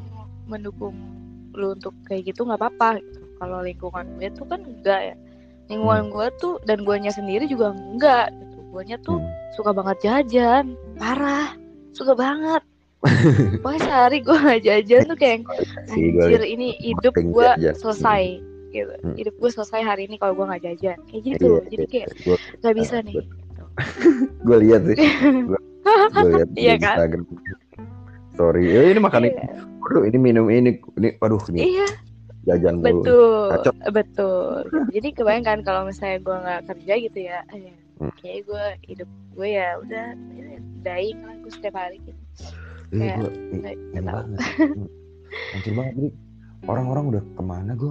mendukung lu untuk kayak gitu nggak apa-apa gitu. kalau lingkungan gue tuh kan enggak ya. Lingkungan gue tuh dan guanya sendiri juga enggak gitu guanya tuh
Hmm.
suka banget jajan. Parah. Suka banget. Pokoknya sehari gue nggak jajan tuh kayak anjir ini hidup gue selesai. Gitu.
Hmm.
hidup gue selesai hari ini kalau gue nggak jajan. Kayak gitu jadi kayak
gue
nggak bisa nih.
Gue lihat sih. Gue lihat di
Iya kan?
Instagram. Story ya ini makan ini.
Iya.
waduh ini minum ini. Ini waduh ini
iya.
jajan
betul.
Kacau.
betul. Jadi kebayangkan kalau misalnya gue nggak kerja gitu ya eh,
Hmm.
kayak gue hidup gue ya udah ya, dying lah gue setiap hari gitu.
Iya,
Kayak,
gue banget Hmm. hancur banget jadi orang-orang udah ke mana gue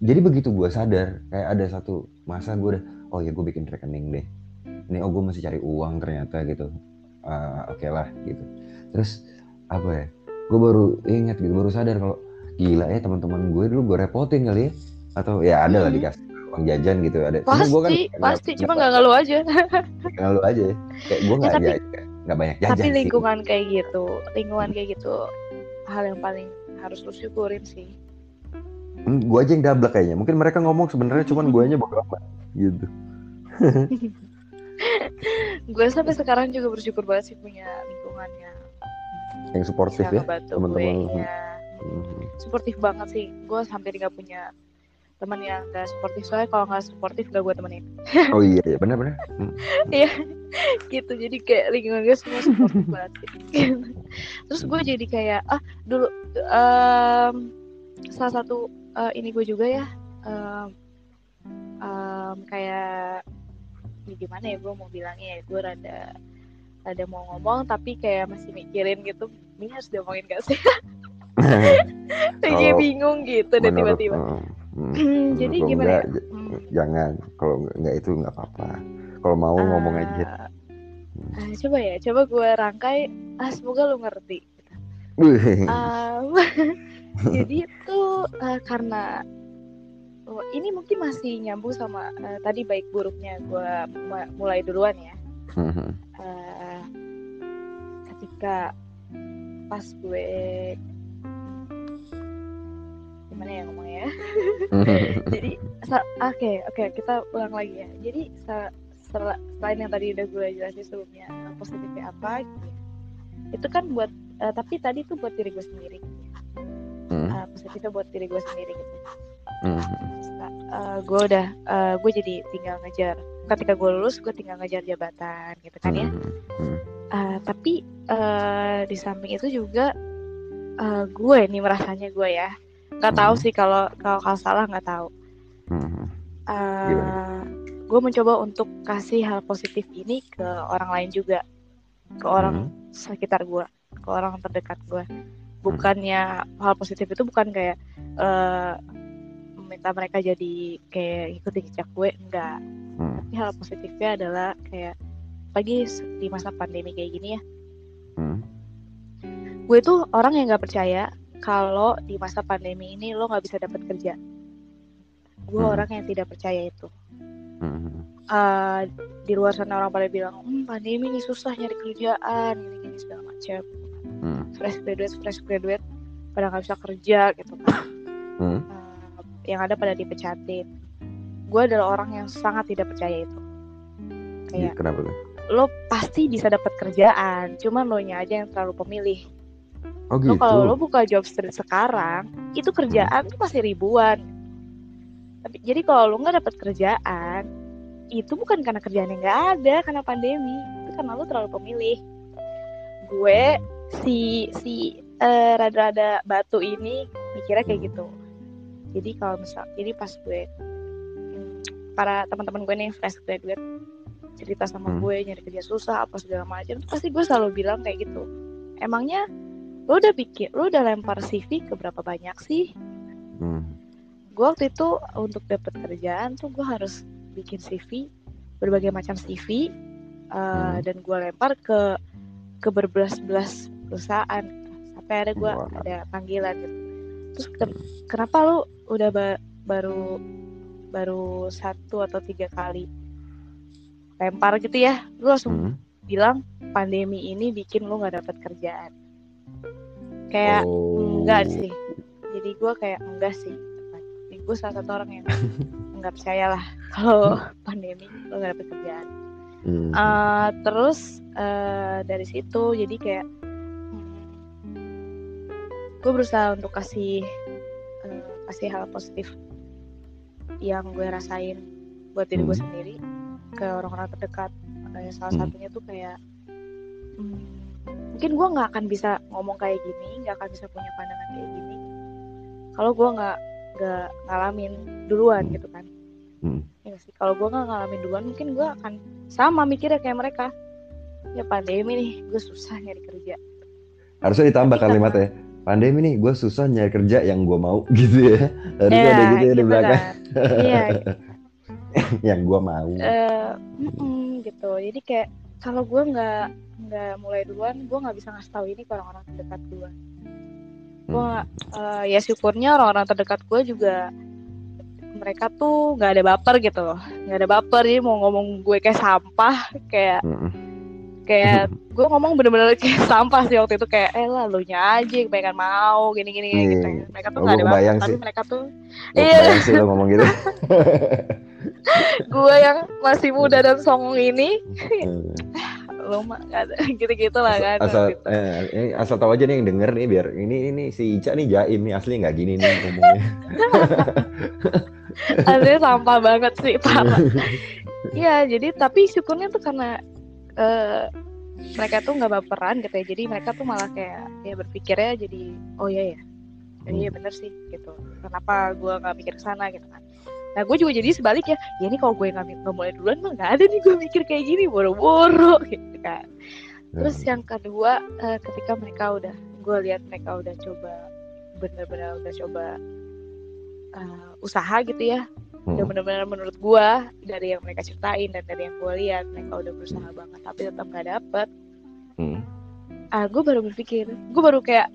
jadi begitu gue sadar kayak ada satu masa gue udah oh ya gue bikin rekening deh. Ini oh gue masih cari uang ternyata gitu. Ah, oke lah gitu. Terus apa ya gue baru ingat gitu baru sadar kalau gila ya teman-teman gue dulu gue repotin kali ya? Atau ya ada lah
Hmm.
dikasih uang jajan gitu ada
pasti
gua kan
pasti cuma nggak ngeluh aja
ngeluh aja kayak gue nggak
Ya, tapi-
jajan nggak banyak jajan
tapi
sih
lingkungan kayak gitu lingkungan kayak gitu hal yang paling harus lu syukurin sih
Hmm, gue aja yang dablek kayaknya. Mungkin mereka ngomong sebenarnya cuman guanya bodo amat gitu.
gue sampai sekarang juga bersyukur banget sih punya lingkungan yang
Yang suportif ya. teman-teman.
gue ya
Hmm.
suportif banget sih gue hampir nggak punya teman yang gak suportif soalnya kalau nggak suportif gak gue temenin
Oh iya, iya benar-benar. Hmm.
gitu jadi kayak lingkungan gue semua suportif banget gitu. terus gue jadi kayak ah dulu em, salah satu eh, ini gue juga ya em, em, kayak ya gimana ya gue mau bilangnya ya gue rada rada mau ngomong tapi kayak masih mikirin gitu ini harus diomongin gak sih kayak
Kalau
bingung gitu dan tiba-tiba
hmm, hmm.
jadi
Kalau
gimana ya?
enggak, j-
Hmm.
jangan. Kalau enggak itu nggak apa-apa. Kalau mau ngomong aja.
Ah, coba ya, coba gue rangkai. Ah, semoga lu ngerti. Um, jadi tuh eh, karena oh, ini mungkin masih nyambung sama eh, tadi baik buruknya gue mulai duluan ya. Eh, ketika pas gue gimana ya ngomongnya ya? jadi oke oke kita ulang lagi ya jadi sel- selain yang tadi udah gue jelasin sebelumnya eh, positifnya apa gitu itu kan buat eh, tapi tadi tuh buat diri gue sendiri gitu ya.
Hmm.
Eh, positifnya buat diri gue sendiri gitu
Hmm.
uh, gue udah uh, gue jadi tinggal ngejar ketika gue lulus gue tinggal ngejar jabatan gitu kan ya
Hmm. Hmm.
Uh, tapi uh, di samping itu juga uh, gue nih merasanya gue ya nggak tahu
Hmm.
sih kalau kalau kalau salah nggak tahu
Hmm.
Uh,
Gimana?
gue mencoba untuk kasih hal positif ini ke orang lain juga ke orang
Hmm.
sekitar gue ke orang terdekat gue bukannya hal positif itu bukan kayak eh, meminta mereka jadi kayak ikuti jejak gue enggak
Hmm.
tapi hal positifnya adalah kayak lagi di masa pandemi kayak gini ya
Hmm.
gue tuh orang yang nggak percaya kalau di masa pandemi ini lo nggak bisa dapat kerja gue
Hmm.
orang yang tidak percaya itu
Hmm.
Eh, di luar sana orang pada bilang hmm, pandemi ini susah nyari kerjaan gini-gini segala macam
Hmm.
fresh graduate fresh graduate pada nggak bisa kerja gitu kan
Hmm.
Eh, yang ada pada dipecatin gue adalah orang yang sangat tidak percaya itu kayak
Kenapa tuh?
lo pasti bisa dapat kerjaan cuman lo nya aja yang terlalu pemilih
Oh
lo
gitu.
kalau lo buka job street sekarang itu kerjaan tuh masih ribuan. Tapi jadi kalau lo nggak dapat kerjaan itu bukan karena kerjaan yang nggak ada karena pandemi. Itu karena lo terlalu pemilih. Gue si si eh, rada-rada batu ini mikirnya kayak gitu. Jadi kalau misal jadi pas gue para teman-teman gue nih fresh graduate cerita sama
Hmm.
gue nyari kerja susah apa segala macam pasti gue selalu bilang kayak gitu. Emangnya lo udah pikir lo udah lempar CV ke berapa banyak sih?
Hmm.
gue waktu itu untuk dapat kerjaan tuh gue harus bikin CV berbagai macam CV uh,
Hmm.
dan gue lempar ke ke berbelas-belas perusahaan. Sampai ada gue ada panggilan gitu. Terus ke- kenapa lu udah ba- baru baru satu atau tiga kali lempar gitu ya? Lu langsung
Hmm.
bilang pandemi ini bikin lu nggak dapat kerjaan kayak
Oh.
enggak sih jadi gue kayak enggak sih gue salah satu orang yang nggak percaya lah kalau pandemi lo nggak dapet kerjaan
Hmm.
Eh, terus eh, dari situ jadi kayak gue berusaha untuk kasih eh, kasih hal positif yang gue rasain buat diri gue
Hmm.
sendiri ke orang-orang terdekat Eh, salah
Hmm.
satunya tuh kayak hmm, mungkin gue nggak akan bisa ngomong kayak gini nggak akan bisa punya pandangan kayak gini kalau gue nggak nggak ngalamin duluan gitu kan
Hmm.
ya sih kalau gue nggak ngalamin duluan mungkin gue akan sama mikirnya kayak mereka ya pandemi nih gue susah nyari kerja
Harusnya ditambah
Tapi
kalimatnya. Pandemi nih, gue susah nyari kerja yang gue mau gitu ya. Harusnya ada gitu ya di belakang.
kan. iya gitu.
yang gue mau.
Eh, mm-mm, gitu jadi kayak kalau gue nggak nggak mulai duluan gue nggak bisa ngasih tahu ini ke orang-orang terdekat gue gue eh, ya syukurnya orang-orang terdekat gue juga mereka tuh nggak ada baper gitu loh nggak ada baper jadi mau ngomong gue kayak sampah kayak
Hmm.
kayak gue ngomong bener-bener kayak sampah sih waktu itu kayak eh lah lu nya aja kebanyakan mau gini gini
Iya.
gitu ya. mereka tuh
Oh,
nggak ada baper tapi mereka tuh Iya.
sih lo ngomong gitu.
gue yang masih muda dan songong ini
Hmm.
lu mah ada gitu-gitu lah kan
asal
waktu itu.
eh, eh, asal tahu aja nih yang denger nih biar ini ini si Ica nih jaim nih asli nggak gini nih ngomongnya.
Aslinya sampah banget sih parah Iya jadi tapi syukurnya tuh karena eh, mereka tuh nggak baperan gitu ya jadi mereka tuh malah kayak ya berpikirnya jadi oh iya ya iya bener sih gitu kenapa gue nggak mikir ke sana gitu kan nah gue juga jadi sebaliknya ya. Ini kalau gue nggak mulai duluan mah nggak ada nih gue mikir kayak gini boro-boro gitu kan. Terus yang kedua eh, ketika mereka udah gue lihat mereka udah coba bener-bener udah coba eh, usaha gitu ya. Udah
Hmm.
benar-benar menurut gua dari yang mereka ceritain dan dari yang gua lihat mereka udah berusaha banget tapi tetap nggak dapet.
Hmm.
ah gue baru berpikir gue baru kayak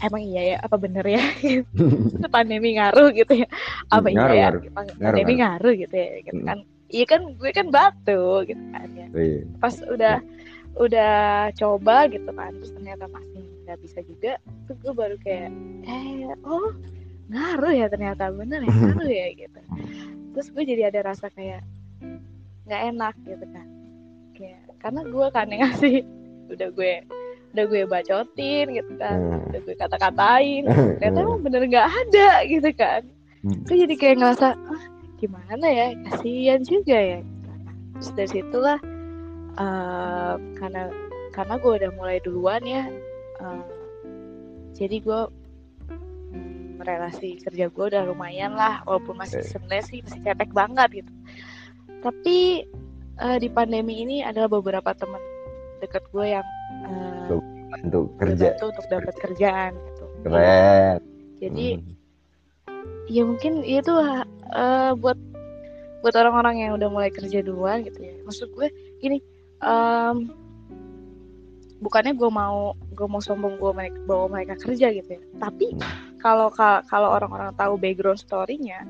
emang iya ya? Apa bener ya? Itu pandemi ngaruh gitu ya? Apa
Ngaruh,
iya
ngaruh.
ya? pandemi ngaruh. gitu ya? Gitu
Hmm.
kan? Iya kan gue kan batu gitu kan ya.
Iya.
pas udah udah coba gitu kan terus ternyata masih nggak bisa juga tuh gue baru kayak eh oh ngaruh ya ternyata bener ya ngaruh ya gitu. Terus gue jadi ada rasa kayak nggak enak gitu kan. Kayak karena gue kan yang ngasih udah gue udah gue bacotin gitu kan
Hmm.
udah gue kata-katain ternyata emang bener nggak ada gitu kan.
Hmm.
gue jadi kayak ngerasa ah, gimana ya kasihan juga ya. Terus dari situlah eh, karena karena gue udah mulai duluan ya eh, jadi gue mm, relasi kerja gue udah lumayan lah walaupun masih sebenarnya sih masih cetek banget gitu. Tapi eh, di pandemi ini adalah beberapa teman dekat gue yang eh,
untuk kerja.
untuk dapat kerjaan gitu.
Keren.
Jadi
Hmm.
ya mungkin itu eh, buat buat orang-orang yang udah mulai kerja duluan gitu ya. Maksud gue gini em, bukannya gue mau gue mau sombong gue mereka bawa mereka kerja gitu ya. Tapi kalau ka- kalau orang-orang tahu background story-nya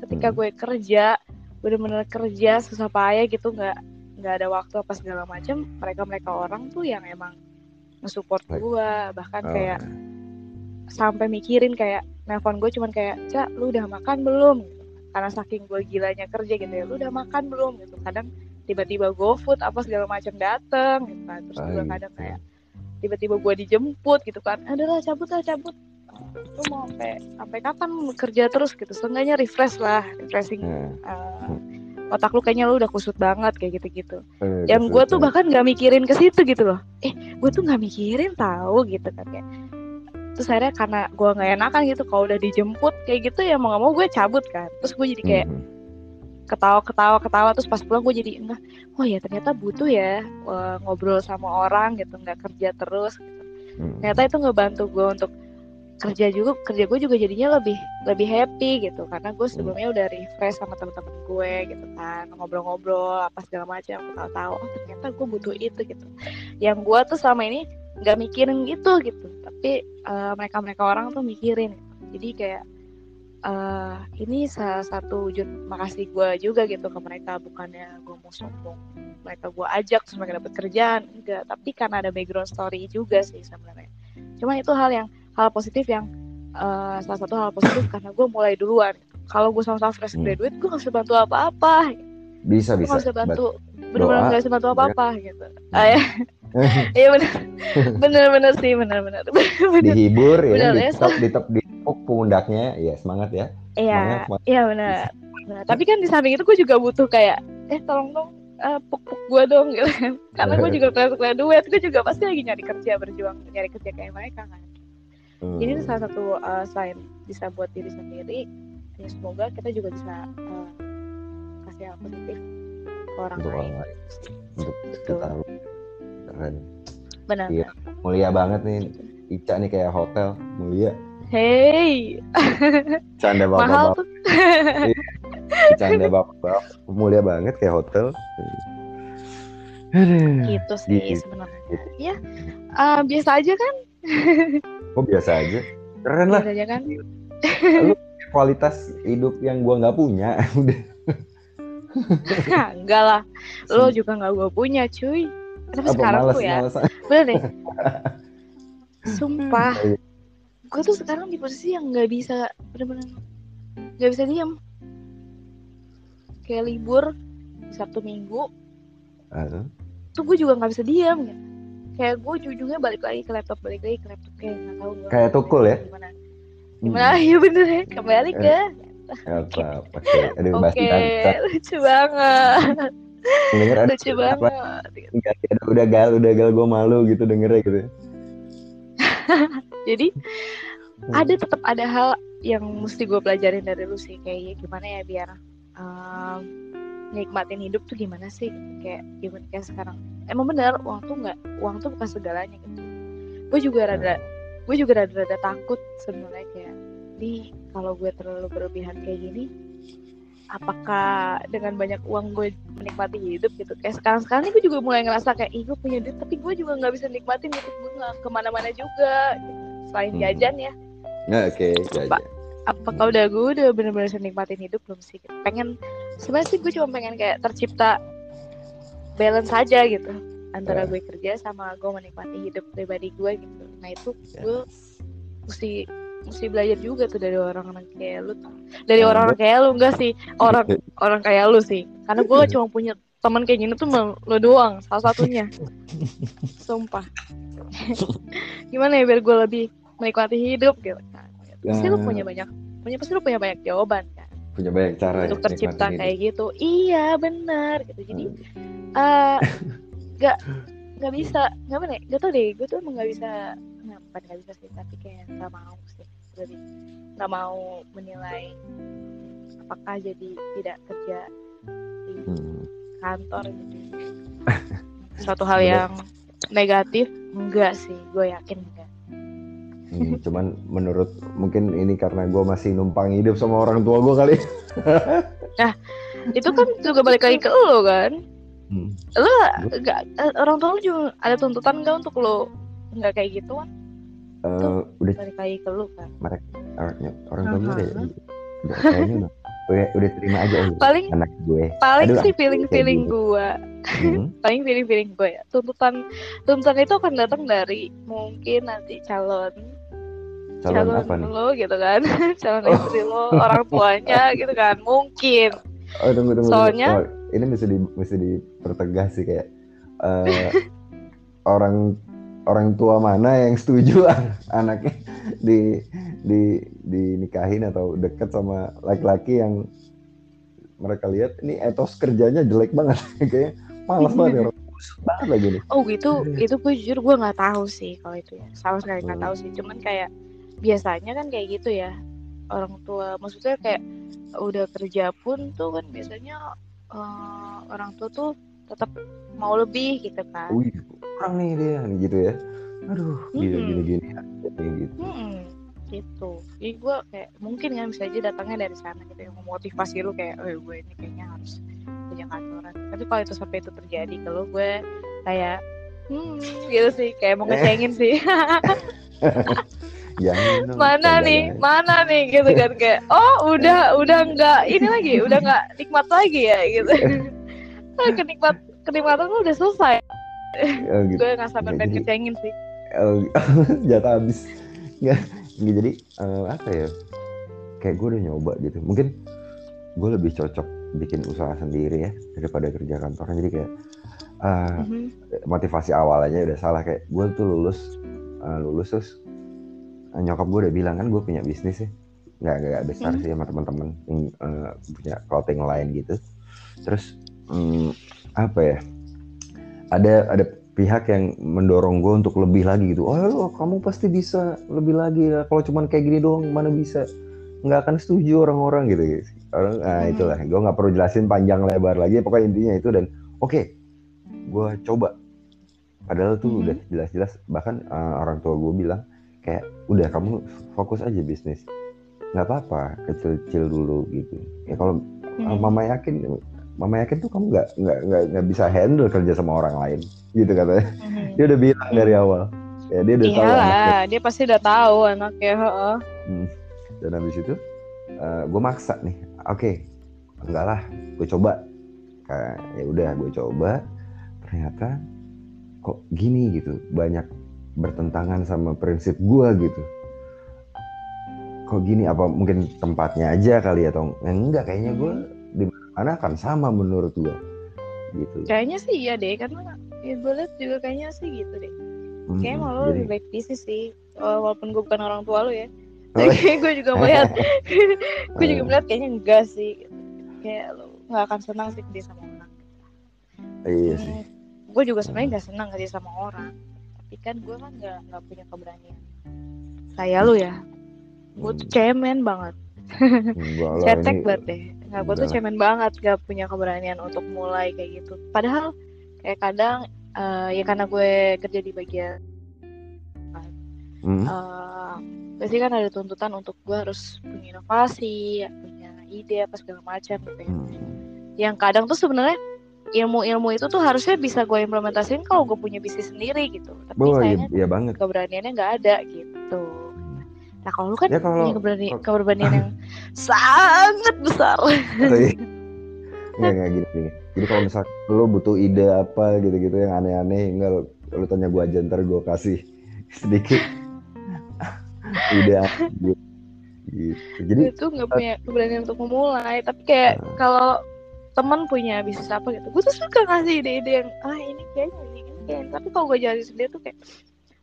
ketika
Hmm.
gue kerja bener-bener kerja susah payah gitu nggak nggak ada waktu apa segala macam mereka mereka orang tuh yang emang nge-support gue bahkan
Oh,
kayak sampai mikirin kayak nelpon gue cuman kayak cak lu udah makan belum? Karena saking gue gilanya kerja gitu ya lu udah makan belum? Gitu. Kadang tiba-tiba GoFood apa segala macam dateng gitu kan. Terus juga kadang kayak tiba-tiba gue dijemput gitu kan. Adalah cabut lah cabut. Lu mau sampai sampai kapan kerja terus gitu? Seenggaknya refresh lah refreshing
Nah,
eh, otak lu kayaknya lu udah kusut banget kayak gitu-gitu.
Eh,
yang gue tuh bahkan nggak mikirin ke situ gitu loh. Eh gue tuh nggak mikirin tahu gitu kan kayak. Terus akhirnya karena gue nggak enakan gitu kalau udah dijemput kayak gitu ya mau nggak mau gue cabut kan. Terus gue jadi kayak
Mhm.
ketawa ketawa ketawa terus pas pulang gue jadi enggak. Oh ya ternyata butuh ya eh, ngobrol sama orang gitu nggak kerja terus
Mhm.
ternyata itu ngebantu gue untuk kerja juga kerja gue juga jadinya lebih lebih happy gitu. Karena gue sebelumnya udah refresh sama temen-temen gue gitu kan. Ngobrol-ngobrol apa segala macam tahu-tahu oh ternyata gue butuh itu gitu. Yang gue tuh selama ini nggak mikirin gitu gitu. Tapi mereka mereka orang tuh mikirin. Jadi kayak eh, ini salah satu wujud makasih gue juga gitu ke mereka. Bukannya gue mau sombong mereka gue ajak terus mereka dapat kerjaan enggak. Tapi karena ada background story juga sih sebenarnya. Cuma itu hal yang hal positif yang eh, salah satu hal positif karena gue mulai duluan. Kalau gue sama-sama fresh
Hmm.
graduate gue gak bisa bantu apa-apa.
Bisa
gue
bisa.
gak bisa bantu
Doa,
bener-bener gak bisa bantu apa-apa gitu. Ah, ya. Iya bener. Bener-bener sih bener-bener. Bener
dihibur ya
Benar,
di
ya,
top di top di top pundaknya. Ya semangat ya.
Iya. Iya bener. Nah, tapi kan di samping itu gue juga butuh kayak eh tolong dong eh, puk-puk gue dong gitu. Kan karena gue juga fresh graduate gue juga pasti lagi nyari kerja berjuang nyari kerja kayak mereka kan
Hmm.
Jadi itu salah satu uh, selain bisa buat diri sendiri, ya semoga kita juga bisa uh, kasih hal positif ke orang
Untuk
lain.
orang lain. untuk
Betul.
sekitar lu. keren
Benar.
Iya. mulia banget nih Ica nih kayak hotel mulia
Hey,
canda bapak
mahal
bapak
tuh.
canda bapak bapak mulia banget kayak hotel
gitu sih
Gitu.
sebenarnya. Ya, uh, biasa aja kan?
kok biasa aja keren lah
Biasa aja kan?
kualitas hidup yang gua nggak punya udah
Nah, enggak lah. Lo juga nggak gue punya, cuy. Tapi
apa
sekarang
males
tuh ya,
males
bener deh. Sumpah,
Iya.
gue tuh sekarang di posisi yang nggak bisa bener-bener nggak bisa diam. Kayak libur Sabtu Minggu,
Ah,
tuh gue juga nggak bisa diam gitu. Kayak gue ujungnya balik lagi ke laptop, balik lagi ke laptop kayak nggak tahu.
Kayak tukul ya?
Gimana? Gimana? Ya bener ya, kembali ke.
apa apa oke aduh bahas tentang
lucu banget,
denger ada
lucu
apa
banget.
Enggak, udah, udah gal udah gal gue malu gitu dengernya gitu
Jadi
Hmm.
ada tetap ada hal yang mesti gue pelajarin dari lu sih kayak ya gimana ya biar um, nikmatin hidup tuh gimana sih? Kayak gimana kayak sekarang. Emang benar uang tuh nggak uang tuh bukan segalanya gitu. Gue juga rada gue juga rada-rada takut sebenarnya kayak di kalau gue terlalu berlebihan kayak gini apakah dengan banyak uang gue menikmati hidup gitu? Kayak sekarang sekarang ini gue juga mulai ngerasa kayak ih gue punya duit tapi gue juga nggak bisa nikmatin hidup gue nggak ke mana-mana juga. Gitu. selain
Hmm.
jajan ya.
Oke ya,
Pak. Apakah udah gue udah bener-bener nikmatin hidup belum sih. Pengen sebenarnya sih gue cuma pengen kayak tercipta balance saja gitu antara
Ya.
gue kerja sama gue menikmati hidup pribadi gue gitu. Nah itu
Ya.
gue mesti mesti belajar juga tuh dari orang-orang kayak lu dari
Ya,
orang-orang kayak lu enggak sih. Orang orang kayak lu sih. Karena gue cuma punya teman kayak gini tuh lo doang salah satunya. Sumpah. Gimana ya biar gue lebih menikmati hidup gitu kan pasti lu
Ya.
punya banyak punya pasti lu punya banyak jawaban kan?
Punya banyak cara
untuk
ya,
tercipta kayak gitu. Iya benar gitu.
Hidup.
jadi eh nggak nggak bisa nggak mana gak tau deh gue tuh emang nggak bisa nggak nggak bisa sih tapi kayak nggak mau sih lebih nggak mau menilai apakah jadi tidak kerja di
Hmm.
kantor gitu. Suatu hal yang negatif enggak sih gue yakin enggak
Hmm, cuman menurut mungkin ini karena gue masih numpang hidup sama orang tua gue kali.
Itu kan juga balik lagi ke lo kan?
Hmm.
lo enggak eh, orang tua lo juga ada tuntutan enggak untuk lo enggak kayak gitu kan
Eh, udah.
balik lagi ke lo kan?
Orang, orang tua gue udah,
Aha.
udah kayaknya udah udah, udah terima aja
Paling-
anak gue.
paling
Aduh,
sih feeling feeling
gitu.
gue
Hmm.
paling feeling feeling gue ya. Tuntutan tuntutan itu akan datang dari mungkin nanti calon
calon apa nih?
lo gitu kan. Calon
Oh.
istri lo orang tuanya gitu kan. Mungkin.
Oh tunggu tunggu
Soalnya-
tunggu. Oh, ini mesti di mesti dipertegas sih kayak eh, orang orang tua mana yang setuju an- anaknya di di dinikahin atau deket sama laki-laki yang mereka lihat ini etos kerjanya jelek banget. Kayak malas banget ya orang busuk banget lagi nih.
Oh itu itu gue jujur gue nggak tahu sih kalau itu ya. Sama sekali nggak
Hmm.
tahu sih. Cuman kayak biasanya kan kayak gitu ya orang tua maksudnya kayak udah kerja pun tuh kan biasanya eh, orang tua tuh tetap mau lebih gitu kan
wih kurang nih dia gitu ya aduh gini
Mm-mm.
gini gini gitu
Hmm, gitu. Jadi gue kayak mungkin kan bisa aja datangnya dari sana gitu yang memotivasi lu kayak, oh gue ini kayaknya harus punya kantoran. Tapi kalau itu sampai itu terjadi kalau gue kayak, hmm, gitu sih kayak mau ngecengin sih.
dong,
mana nih, mana nih gitu kan kayak, oh udah udah nggak ini lagi, udah nggak nikmat lagi ya gitu. Kenikmat kenikmatan lu udah selesai.
Oh, gitu.
Gue nggak
Nggak,
pengen ngecengin sih.
Oh, jatah habis nggak nggak, jadi eh, apa ya kayak gue udah nyoba gitu mungkin gue lebih cocok bikin usaha sendiri ya daripada kerja kantoran jadi kayak eh,
Mhm.
motivasi awalnya udah salah kayak gue tuh lulus eh, lulus terus nyokap gue udah bilang kan gue punya bisnis ya nggak nggak besar
Hmm.
sih sama teman-teman yang eh, punya clothing line gitu. Terus hmm, apa ya ada ada pihak yang mendorong gue untuk lebih lagi gitu. Oh lo kamu pasti bisa lebih lagi kalau cuman kayak gini doang mana bisa? Nggak akan setuju orang-orang gitu. Guys orang nah
Hmm.
itulah. Gue nggak perlu jelasin panjang lebar lagi. Pokoknya intinya itu dan oke gue coba. Padahal tuh
Mhm.
udah jelas-jelas bahkan uh, orang tua gue bilang kayak udah kamu fokus aja bisnis nggak apa-apa kecil-kecil dulu gitu ya kalau uh,
Mhm.
mama yakin mama yakin tuh kamu nggak nggak nggak nggak bisa handle kerja sama orang lain gitu katanya
Mhm.
dia udah bilang dari awal ya dia udah tahu anaknya
Iyalah, dia pasti udah tahu anaknya. heeh.
dan habis itu gue maksa nih oke enggak lah gue coba kayak ya udah gue coba ternyata kok gini gitu banyak bertentangan sama prinsip gue gitu kok gini apa mungkin tempatnya aja kali ya, atau ya enggak kayaknya gue di mana akan sama menurut gue gitu
Kayaknya sih iya deh, karena ya gue liat juga kayaknya sih gitu deh.
Mm-mm.
Kayaknya
Jadi-
lebih baik sih, Wa- walaupun gue bukan orang tua lo ya.
Oh,
Tapi gue juga melihat, gue juga
Eh.
melihat kayaknya enggak sih. Kayak lo nggak akan senang sih kerja sama orang.
iya sih
Gue juga sebenarnya nggak senang kerja sama orang. Kan gue kan nggak nggak punya keberanian. Kayak lo ya, gue tuh cemen banget. Cetek banget deh nggak gue tuh cemen banget gak punya keberanian untuk mulai kayak gitu padahal kayak kadang eh, ya karena gue kerja di bagian
Mm.
eh pasti kan ada tuntutan untuk gue harus punya inovasi punya ide apa segala macam gitu ya
Mm.
yang kadang tuh sebenarnya ilmu-ilmu itu tuh harusnya bisa gue implementasiin kalau gue punya bisnis sendiri gitu tapi
Oh iya,
sayangnya
iya banget
keberaniannya nggak ada gitu nah kalau lu kan
Ya, kalau-
punya keberani-
kalau-
keberanian yang sangat besar
Nggak, nggak gini, gini. Jadi kalau misalnya lo butuh ide apa gitu-gitu yang aneh-aneh, enggak lo, lo tanya gue aja ntar gue kasih sedikit ide gitu. Gitu. Jadi
itu nggak punya keberanian untuk memulai tapi kayak
Hmm.
kalau teman punya bisnis apa gitu. Gue tuh suka ngasih ide-ide yang ah ini kayaknya ini, ini kayaknya. Tapi kalau gue jalani sendiri tuh kayak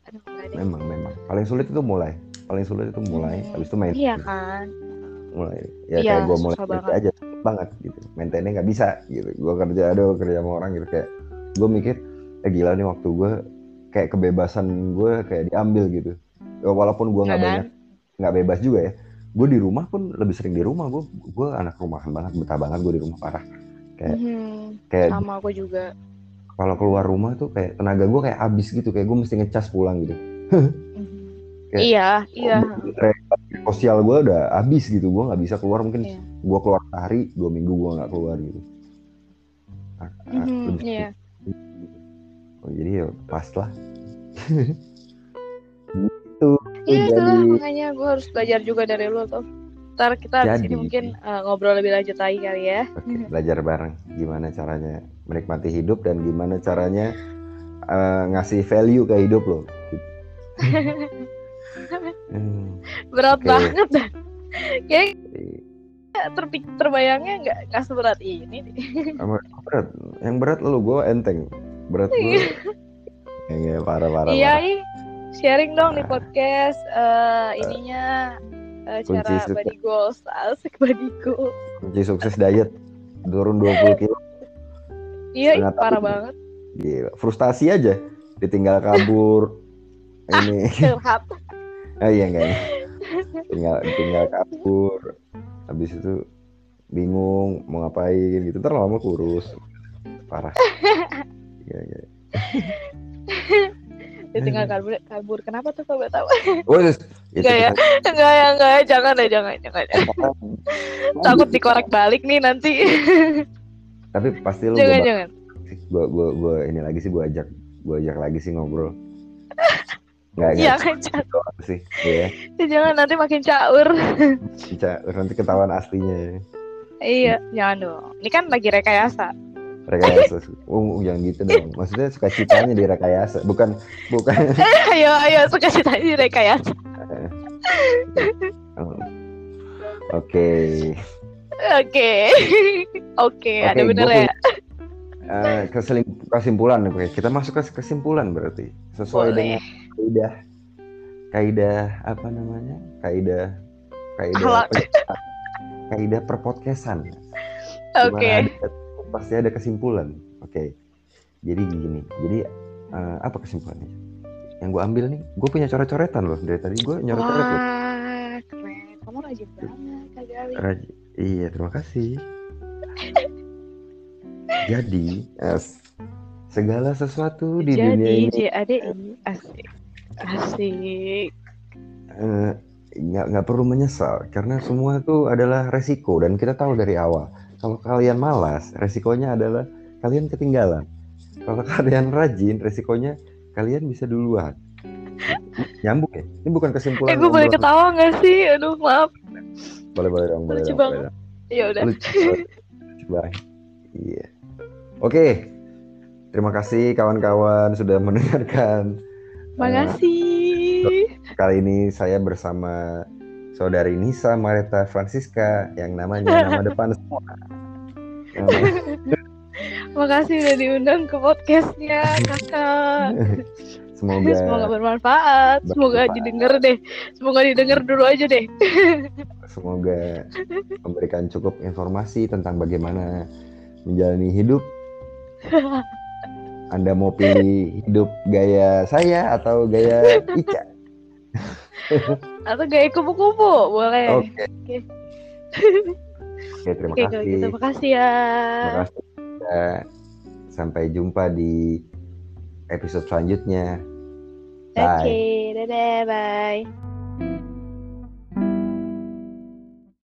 aduh enggak deh.
Memang memang. Paling sulit itu mulai. Paling sulit itu mulai
Hmm.
habis itu main.
Iya kan?
Mulai. Ya
Iya,
kayak gue mulai
banget.
aja banget gitu. Maintainnya nggak bisa gitu. Gue kerja aduh kerja sama orang gitu. Kayak gue mikir eh gila nih waktu gue kayak kebebasan gue kayak diambil gitu. Ya, walaupun gue nggak
Iya kan?
banyak nggak bebas juga ya. Gue di rumah pun lebih sering di rumah. Gue gue anak rumahan banget betah banget gue di rumah parah kayak
Mhm,
kayak
sama aku juga.
kalau keluar rumah tuh kayak tenaga gue kayak habis gitu kayak gue mesti ngecas pulang gitu.
Mhm.
Kayak-
iya iya.
sosial gue udah habis gitu gue nggak bisa keluar mungkin
Iya.
gue keluar sehari dua minggu gue nggak keluar gitu. Lebih-
iya.
oh, jadi ya pas lah. Gitu.
Iya
jadi
makanya gue harus belajar juga dari lu tuh. Ntar kita di
Jadi.
mungkin uh, ngobrol lebih lanjut lagi kali ya.
oke, belajar bareng gimana caranya menikmati hidup dan gimana caranya eh, ngasih value ke hidup lo gitu. Hmm,
Berat
Oke.
banget dah. Kayak
iya.
terpik terbayangnya nggak nggak seberat ini.
berat yang berat lo gue enteng berat gue ya, parah parah
iya sharing dong di
Nah.
podcast uh, ininya uh,
Kunci
cara
sukses.
body goals asik body goals.
kunci sukses diet turun 20 kilo
Iya parah
tahun.
banget.
Gila, frustasi aja ditinggal kabur ini
Curhat.
ah iya enggak ya. tinggal tinggal kabur habis itu bingung mau ngapain gitu ntar lama kurus parah Iya, iya.
Dia tinggal kabur, kabur. Kenapa tuh kalau tahu?
Itu
Enggak ya? enggak ya, enggak ya. Jangan deh, jangan, jangan. Takut dikorek balik nih nanti.
tapi pasti lu
jangan,
gua,
jangan.
gua, gua, gua ini lagi sih gua ajak gua ajak lagi sih ngobrol Enggak, enggak
Jangan, jangan.
sih ya
Jangan nanti makin caur.
bisa nanti ketahuan aslinya
Iya, jangan dong. Ini kan lagi rekayasa.
Rekayasa oh jangan gitu dong. Maksudnya suka citanya di rekayasa. Bukan bukan.
Ayo, ayo, suka cerita di rekayasa.
oke.
Oke. Oke, ada bener
gua
ya.
Eh, keselim- kesimpulan Oke, kita masuk ke kesimpulan berarti. Sesuai
Boleh.
dengan kaidah kaidah apa namanya? Kaidah kaidah kaidah perpodcastan.
Oke.
Di mana ada- pasti ada kesimpulan oke jadi gini jadi eh, apa kesimpulannya yang gue ambil nih gue punya coret-coretan loh dari tadi gue nyoret-coret loh
Wah, keren. Kamu rajin banget, Kak
iya terima kasih jadi es, segala sesuatu di dunia
Jadi,
ini
JADI. Asik. Asik.
eh, nggak nggak perlu menyesal karena semua itu adalah resiko dan kita tahu dari awal kalau kalian malas resikonya adalah kalian ketinggalan kalau kalian rajin resikonya kalian bisa duluan nyambung ya ini bukan kesimpulan
Eh, gue boleh ketawa gak sih? Aduh, maaf.
boleh boleh dong boleh
Lucu
dong,
banget.
boleh dong.
Ya udah.
lucu banget iya oke terima kasih kawan-kawan sudah mendengarkan
Makasih.
Kali ini saya bersama saudari Nisa Mareta Francisca yang namanya nama depan semua.
Makasih udah diundang ke podcastnya kakak.
Semoga
Semoga bermanfaat. Semoga
Bermanfaat.
didengar deh. Semoga didengar dulu aja deh.
semoga memberikan cukup informasi tentang bagaimana menjalani hidup. Anda mau pilih hidup gaya saya atau gaya Ica?
Atau gaya kupu-kupu boleh.
Oke.
Oke.
Oke, terima
Oke kalau
kasih.
gitu makasih ya.
Terima kasih. Ya, Sampai jumpa di episode selanjutnya.
Oke,
Bye.
dadah, bye.